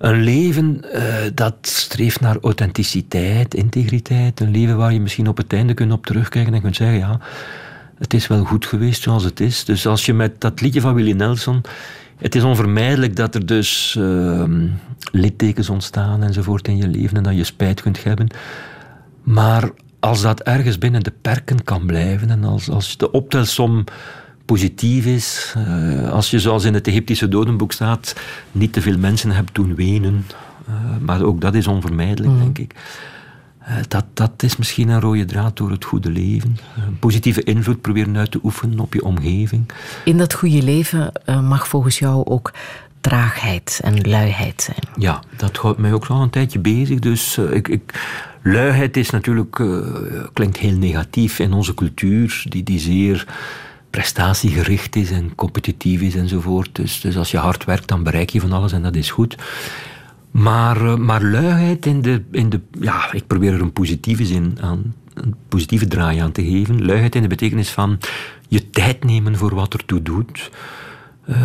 een leven uh, dat streeft naar authenticiteit, integriteit. Een leven waar je misschien op het einde kunt op terugkijken en kunt zeggen, ja, het is wel goed geweest zoals het is. Dus als je met dat liedje van Willie Nelson... Het is onvermijdelijk dat er dus uh, littekens ontstaan enzovoort in je leven en dat je spijt kunt hebben. Maar als dat ergens binnen de perken kan blijven en als, als de optelsom positief is, uh, als je zoals in het Egyptische dodenboek staat, niet te veel mensen hebt doen wenen, uh, maar ook dat is onvermijdelijk, mm. denk ik. Uh, dat, dat is misschien een rode draad door het goede leven. Een positieve invloed proberen uit te oefenen op je omgeving. In dat goede leven mag volgens jou ook traagheid en luiheid zijn. Ja, dat houdt mij ook al een tijdje bezig. Dus ik, ik Luiheid is natuurlijk, uh, klinkt heel negatief in onze cultuur, die, die zeer prestatiegericht is en competitief is enzovoort. Dus, dus als je hard werkt, dan bereik je van alles en dat is goed. Maar, uh, maar luiheid in de, in de. Ja, ik probeer er een positieve zin aan, een positieve draai aan te geven. Luiheid in de betekenis van je tijd nemen voor wat ertoe doet. Uh,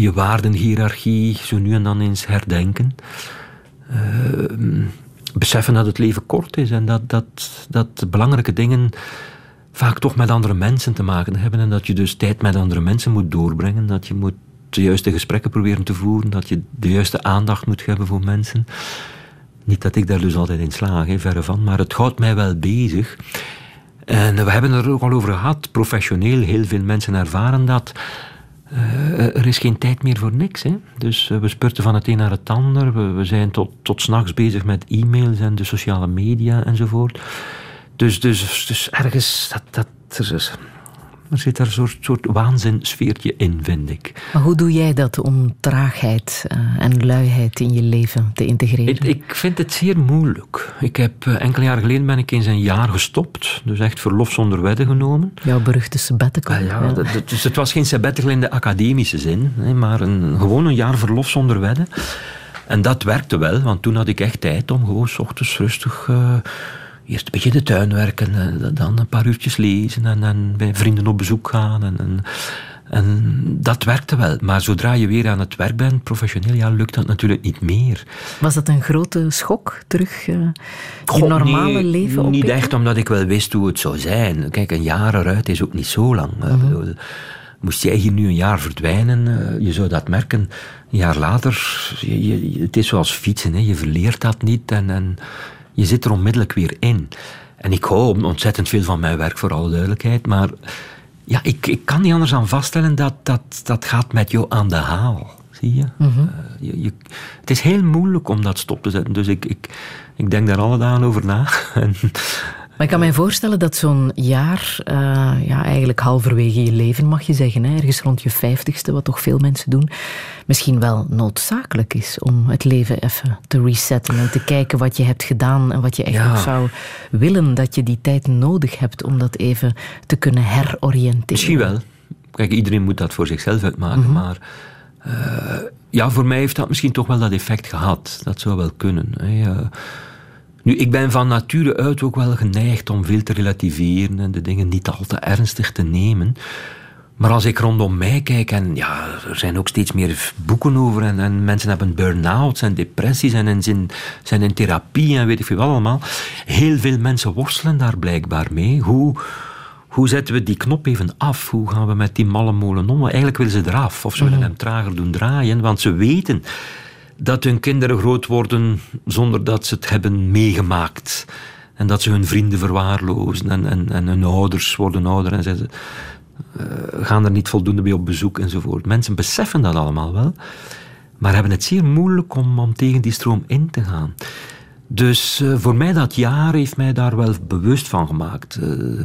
je waardenhierarchie zo nu en dan eens herdenken beseffen dat het leven kort is en dat, dat, dat belangrijke dingen vaak toch met andere mensen te maken hebben en dat je dus tijd met andere mensen moet doorbrengen, dat je moet de juiste gesprekken proberen te voeren, dat je de juiste aandacht moet hebben voor mensen. Niet dat ik daar dus altijd in slaag, he, verre van, maar het houdt mij wel bezig. En we hebben er ook al over gehad, professioneel, heel veel mensen ervaren dat uh, er is geen tijd meer voor niks. Hè? Dus uh, we spurten van het een naar het ander. We, we zijn tot, tot s'nachts bezig met e-mails en de sociale media enzovoort. Dus, dus, dus ergens, dat, dat, er, is, er zit er een soort, soort waanzinsfeertje in, vind ik. Maar hoe doe jij dat om traagheid uh, en luiheid in je leven te integreren? Ik, ik vind het zeer moeilijk. Ik heb, enkele jaren geleden ben ik eens een jaar gestopt. Dus echt verlof zonder wedden genomen. Jouw beruchte sabbatical. Ah, ja, dat, dus het was geen sabbatical in de academische zin. Maar een, gewoon een jaar verlof zonder wedden. En dat werkte wel, want toen had ik echt tijd om gewoon s ochtends rustig... Uh, eerst een beetje de tuin werken, dan een paar uurtjes lezen en, en bij vrienden op bezoek gaan. En, en, en, dat werkte wel. Maar zodra je weer aan het werk bent, professioneel, ja, lukt dat natuurlijk niet meer. Was dat een grote schok terug uh, je normale nee, leven op? Niet echt, omdat ik wel wist hoe het zou zijn. Kijk, een jaar eruit is ook niet zo lang. Mm -hmm. Moest jij hier nu een jaar verdwijnen, uh, je zou dat merken. Een jaar later, je, je, het is zoals fietsen, hè. je verleert dat niet en, en je zit er onmiddellijk weer in. En ik hou ontzettend veel van mijn werk, voor alle duidelijkheid. Maar ja, ik, ik kan niet anders aan vaststellen dat dat, dat gaat met jou aan de haal. Zie je? Mm -hmm. uh, je, je? Het is heel moeilijk om dat stop te zetten. Dus ik, ik, ik denk daar alle dagen over na. Maar ik kan mij voorstellen dat zo'n jaar, uh, ja, eigenlijk halverwege je leven mag je zeggen, hè, ergens rond je vijftigste, wat toch veel mensen doen, misschien wel noodzakelijk is om het leven even te resetten en te kijken wat je hebt gedaan en wat je echt ja. nog zou willen dat je die tijd nodig hebt om dat even te kunnen heroriënteren. Misschien wel. Kijk, iedereen moet dat voor zichzelf uitmaken, mm -hmm. maar uh, ja, voor mij heeft dat misschien toch wel dat effect gehad. Dat zou wel kunnen. Hè. Uh, nu, ik ben van nature uit ook wel geneigd om veel te relativeren en de dingen niet al te ernstig te nemen. Maar als ik rondom mij kijk, en ja, er zijn ook steeds meer boeken over, en, en mensen hebben burn-outs en depressies en, en zijn, zijn in therapie en weet ik veel wat allemaal. Heel veel mensen worstelen daar blijkbaar mee. Hoe, hoe zetten we die knop even af? Hoe gaan we met die malle molen om? Eigenlijk willen ze eraf, of ze willen hem trager doen draaien, want ze weten dat hun kinderen groot worden zonder dat ze het hebben meegemaakt. En dat ze hun vrienden verwaarlozen en, en, en hun ouders worden ouder en ze uh, gaan er niet voldoende bij op bezoek enzovoort. Mensen beseffen dat allemaal wel, maar hebben het zeer moeilijk om, om tegen die stroom in te gaan. Dus uh, voor mij dat jaar heeft mij daar wel bewust van gemaakt. Uh,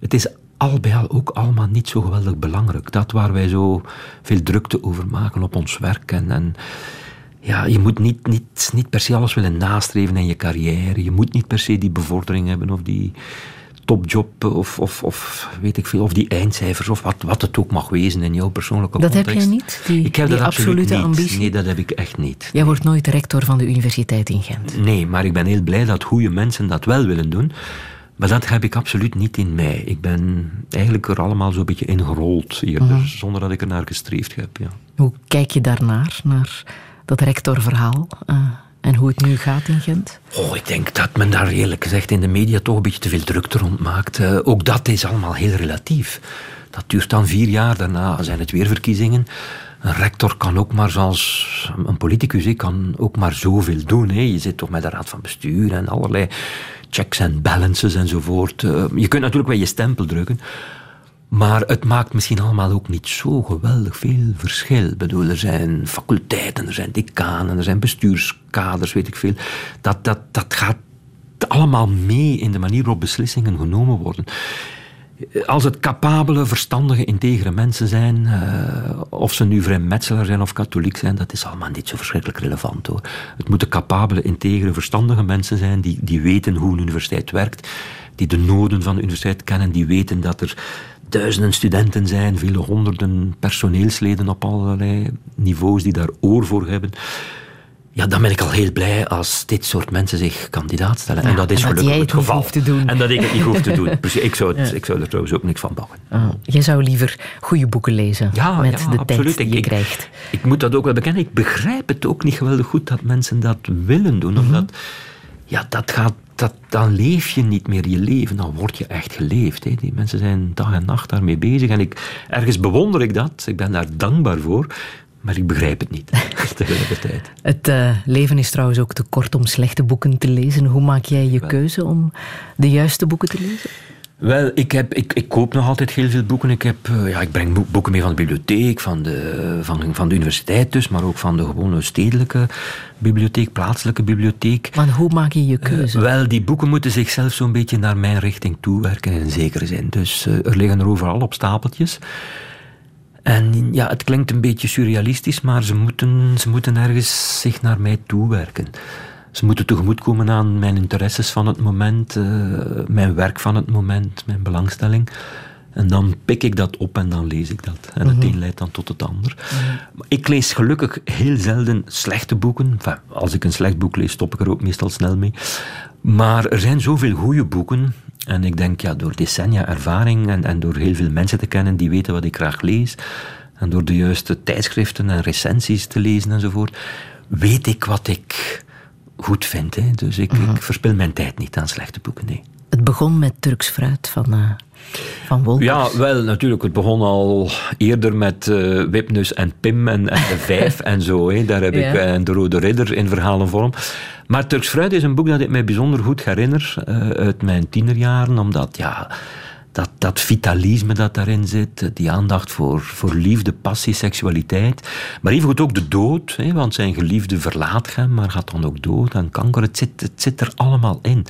het is al bij al ook allemaal niet zo geweldig belangrijk. Dat waar wij zo veel drukte over maken op ons werk en, en ja, je moet niet, niet, niet per se alles willen nastreven in je carrière. Je moet niet per se die bevordering hebben of die topjob of, of, of weet ik veel, of die eindcijfers of wat, wat het ook mag wezen in jouw persoonlijke dat context. heb je niet? Die, ik heb die dat absolute niet. ambitie? Nee, dat heb ik echt niet. Jij wordt nooit rector van de universiteit in Gent? Nee, maar ik ben heel blij dat goede mensen dat wel willen doen. Maar dat heb ik absoluut niet in mij. Ik ben eigenlijk er allemaal zo'n beetje ingerold eerder, Mhm. zonder dat ik er naar gestreefd heb. Ja. Hoe kijk je daarnaar, naar dat rectorverhaal eh, en hoe het nu gaat in Gent? Oh, ik denk dat men daar eerlijk gezegd in de media toch een beetje te veel drukte rond maakt. Eh, ook dat is allemaal heel relatief. Dat duurt dan vier jaar, daarna zijn het weer verkiezingen. Een rector kan ook maar, zoals een politicus, hè, kan ook maar zoveel doen. Hè. Je zit toch met de raad van bestuur en allerlei checks en balances enzovoort. Eh, je kunt natuurlijk wel je stempel drukken. Maar het maakt misschien allemaal ook niet zo geweldig veel verschil. Ik bedoel, er zijn faculteiten, er zijn decanen, er zijn bestuurskaders, weet ik veel. Dat, dat, dat gaat allemaal mee in de manier waarop beslissingen genomen worden. Als het capabele, verstandige, integere mensen zijn, eh, of ze nu vrijmetselaar zijn of katholiek zijn, dat is allemaal niet zo verschrikkelijk relevant hoor. Het moeten capabele, integere, verstandige mensen zijn die, die weten hoe een universiteit werkt, die de noden van de universiteit kennen, die weten dat er duizenden studenten zijn, vele honderden personeelsleden op allerlei niveaus die daar oor voor hebben. Ja, dan ben ik al heel blij als dit soort mensen zich kandidaat stellen. Ja, en dat is en dat gelukkig jij het geval. hoeft te doen. En dat ik het niet hoef te doen. Precies, ik, zou het, Ja. ik zou er trouwens ook niks van bouwen. Oh, jij zou liever goede boeken lezen Ja, met de absoluut. tijd die Ik- je ik- krijgt. Ik moet dat ook wel bekennen. Ik begrijp het ook niet geweldig goed dat mensen dat willen doen. Mhm. Omdat, ja, dat gaat, dat, dan leef je niet meer je leven. Dan word je echt geleefd. Hè. Die mensen zijn dag en nacht daarmee bezig. En ik, ergens bewonder ik dat. Ik ben daar dankbaar voor. Maar ik begrijp het niet tegelijkertijd. Het eh, leven is trouwens ook te kort om slechte boeken te lezen. Hoe maak jij je keuze om de juiste boeken te lezen? Wel, ik, heb, ik, ik koop nog altijd heel veel boeken. Ik, heb, eh, ja, ik breng boek- boeken mee van de bibliotheek, van de, van, van de universiteit dus, maar ook van de gewone stedelijke bibliotheek, plaatselijke bibliotheek. Maar hoe maak je je keuze? Wel, die boeken moeten zichzelf zo'n beetje naar mijn richting toewerken in zekere zin. Dus eh, er liggen er overal op stapeltjes. En ja, het klinkt een beetje surrealistisch, maar ze moeten, ze moeten ergens zich naar mij toewerken. Ze moeten tegemoetkomen aan mijn interesses van het moment, eh, mijn werk van het moment, mijn belangstelling. En dan pik ik dat op en dan lees ik dat. En het Mhm. een leidt dan tot het ander. Maar Ik lees gelukkig heel zelden slechte boeken. Enfin, als ik een slecht boek lees, stop ik er ook meestal snel mee. Maar er zijn zoveel goede boeken. En ik denk, ja, door decennia ervaring en, en door heel veel mensen te kennen die weten wat ik graag lees, en door de juiste tijdschriften en recensies te lezen enzovoort, weet ik wat ik goed vind. Hè. Dus ik, ik verspil mijn tijd niet aan slechte boeken, nee. Het begon met Turks fruit van, eh van Wolkers. Ja, wel, natuurlijk. Het begon al eerder met eh Wipnus en Pim en, en de Vijf en zo. Hè. Daar heb Ja. ik eh, en de Rode Ridder in verhalenvorm. Maar Turks Fruit is een boek dat ik mij bijzonder goed herinner eh, uit mijn tienerjaren, omdat ja, dat, dat vitalisme dat daarin zit, die aandacht voor, voor liefde, passie, seksualiteit, maar evengoed ook de dood, hè, want zijn geliefde verlaat hem, maar gaat dan ook dood en kanker, het zit, het zit er allemaal in.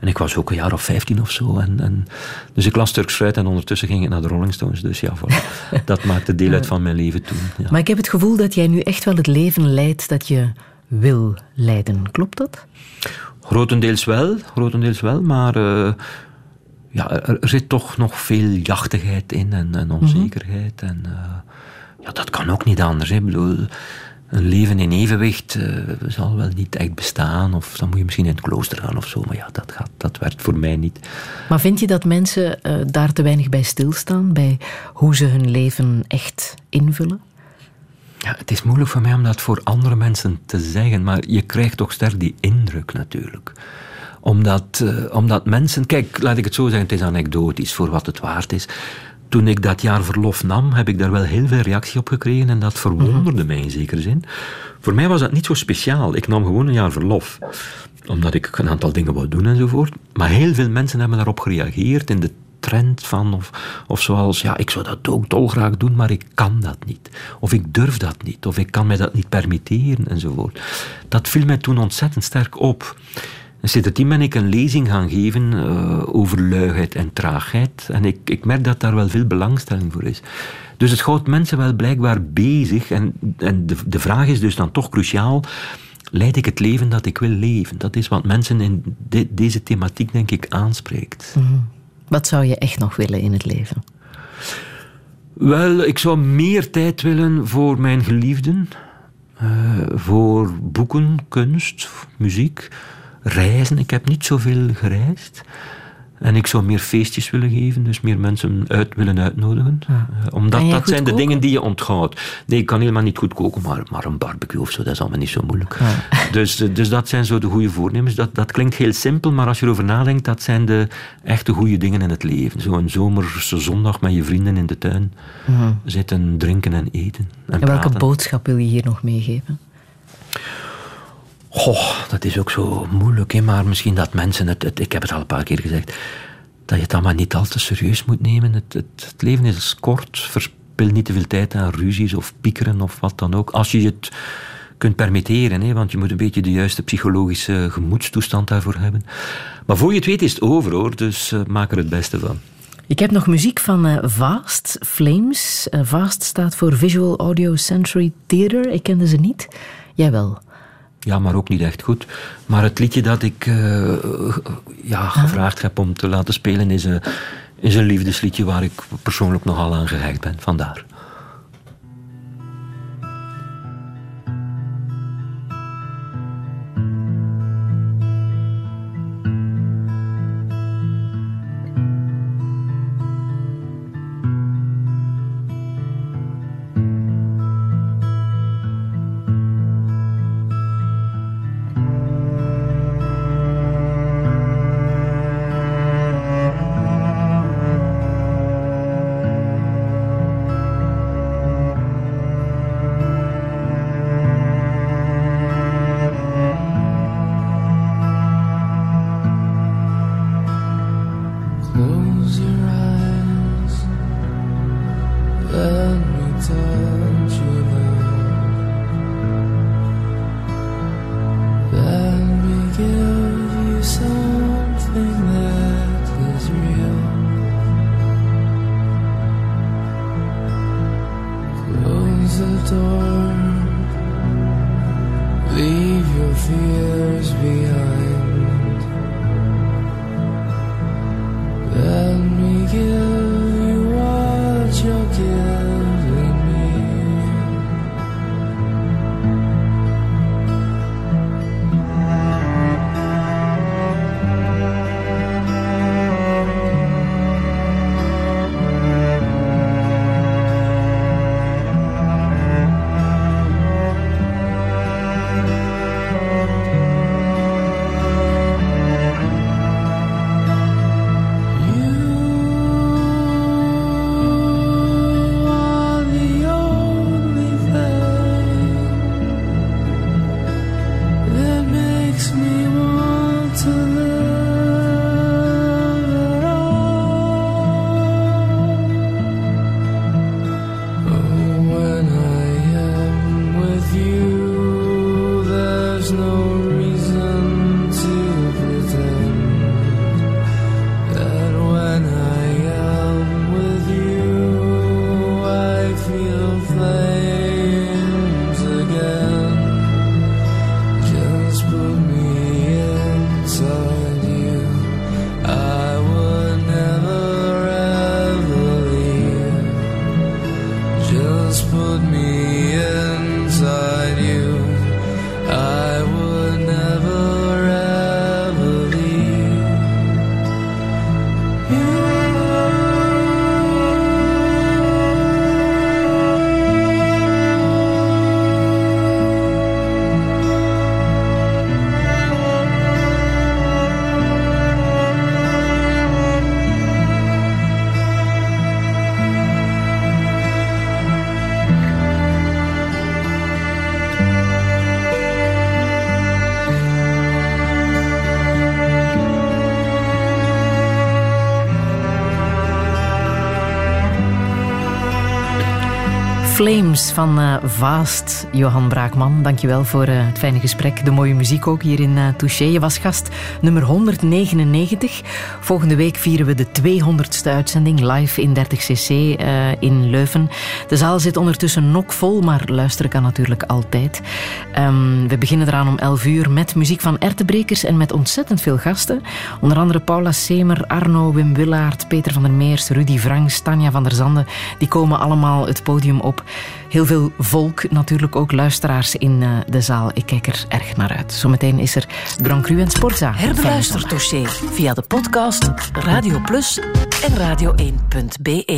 En ik was ook een jaar of vijftien of zo. En, en, dus ik las Turks Fruit en ondertussen ging ik naar de Rolling Stones. Dus ja, voilà. dat maakte deel uit van mijn leven toen. Ja. Maar ik heb het gevoel dat jij nu echt wel het leven leidt dat je wil leiden. Klopt dat? Grotendeels wel, grotendeels wel, maar eh, ja, er, zit toch nog veel jachtigheid in en, en onzekerheid. En eh, ja, dat kan ook niet anders. Hè. Ik bedoel, een leven in evenwicht eh, zal wel niet echt bestaan. Of dan moet je misschien in het klooster gaan of zo. Maar ja, dat, gaat, dat werkt voor mij niet. Maar vind je dat mensen eh, daar te weinig bij stilstaan? Bij hoe ze hun leven echt invullen? Ja, het is moeilijk voor mij om dat voor andere mensen te zeggen, maar je krijgt toch sterk die indruk natuurlijk. Omdat, eh, omdat mensen, kijk, laat ik het zo zeggen, het is anekdotisch voor wat het waard is. Toen ik dat jaar verlof nam, heb ik daar wel heel veel reactie op gekregen en dat verwonderde mij in zekere zin. Voor mij was dat niet zo speciaal. Ik nam gewoon een jaar verlof, omdat ik een aantal dingen wou doen enzovoort. Maar heel veel mensen hebben daarop gereageerd in de trend van, of, of zoals, ja, ik zou dat ook dolgraag doen, maar ik kan dat niet. Of ik durf dat niet, of ik kan mij dat niet permitteren, enzovoort. Dat viel mij toen ontzettend sterk op. En sindsdien ben ik een lezing gaan geven eh, over luiheid en traagheid. En ik, ik merk dat daar wel veel belangstelling voor is. Dus het houdt mensen wel blijkbaar bezig. En, en de, de vraag is dus dan toch cruciaal. Leid ik het leven dat ik wil leven? Dat is wat mensen in deze thematiek, denk ik, aanspreekt. Mhm. Wat zou je echt nog willen in het leven? Wel, ik zou meer tijd willen voor mijn geliefden. Uh, voor boeken, kunst, muziek, reizen. Ik heb niet zoveel gereisd. En ik zou meer feestjes willen geven, dus meer mensen uit willen uitnodigen. Ja. Uh, omdat dat zijn de dingen die je onthoudt. Nee, ik kan helemaal niet goed koken, maar, maar een barbecue of zo, dat is allemaal niet zo moeilijk. Ja. Dus, eh, dus dat zijn zo de goede voornemens. Dat, dat klinkt heel simpel, maar als je erover nadenkt, dat zijn de echte goede dingen in het leven. Zo'n zomerse zondag met je vrienden in de tuin zitten, drinken en eten. En, en welke boodschap wil je hier nog meegeven? Goh, dat is ook zo moeilijk, hè? maar misschien dat mensen het, Ik heb het al een paar keer gezegd. Dat je het allemaal niet al te serieus moet nemen. Het, het, leven is kort. Verspil niet te veel tijd aan ruzies of piekeren of wat dan ook. Als je het kunt permitteren, hè? want je moet een beetje de juiste psychologische gemoedstoestand daarvoor hebben. Maar voor je het weet is het over hoor, dus uh, maak er het beste van. Ik heb nog muziek van uh, Vast, Flames. Uh, Vast staat voor Visual Audio Sensory Theater. Ik kende ze niet. Jij wel. Ja, maar ook niet echt goed. Maar het liedje dat ik uh, ja, ah. gevraagd heb om te laten spelen is, uh, is een liefdesliedje waar ik persoonlijk nogal aan gehecht ben. Vandaar. 暂住了。Flames van uh, Vaast, Johan Braakman. Dankjewel voor uh, het fijne gesprek. De mooie muziek ook hier in uh, Touché. Je was gast nummer 199. Volgende week vieren we de 200ste uitzending live in 30cc in Leuven. De zaal zit ondertussen nog vol, maar luisteren kan natuurlijk altijd. Um, we beginnen eraan om 11 uur met muziek van Ertebrekers en met ontzettend veel gasten. Onder andere Paula Semer, Arno, Wim Willaert, Peter van der Meers, Rudy Franks, Tanja van der Zanden. Die komen allemaal het podium op. Heel veel volk, natuurlijk ook luisteraars in uh, de zaal. Ik kijk er erg naar uit. Zometeen is er Grand Cru en Sportza. Herbeluister dossier via de podcast Radio Plus en radio1.be.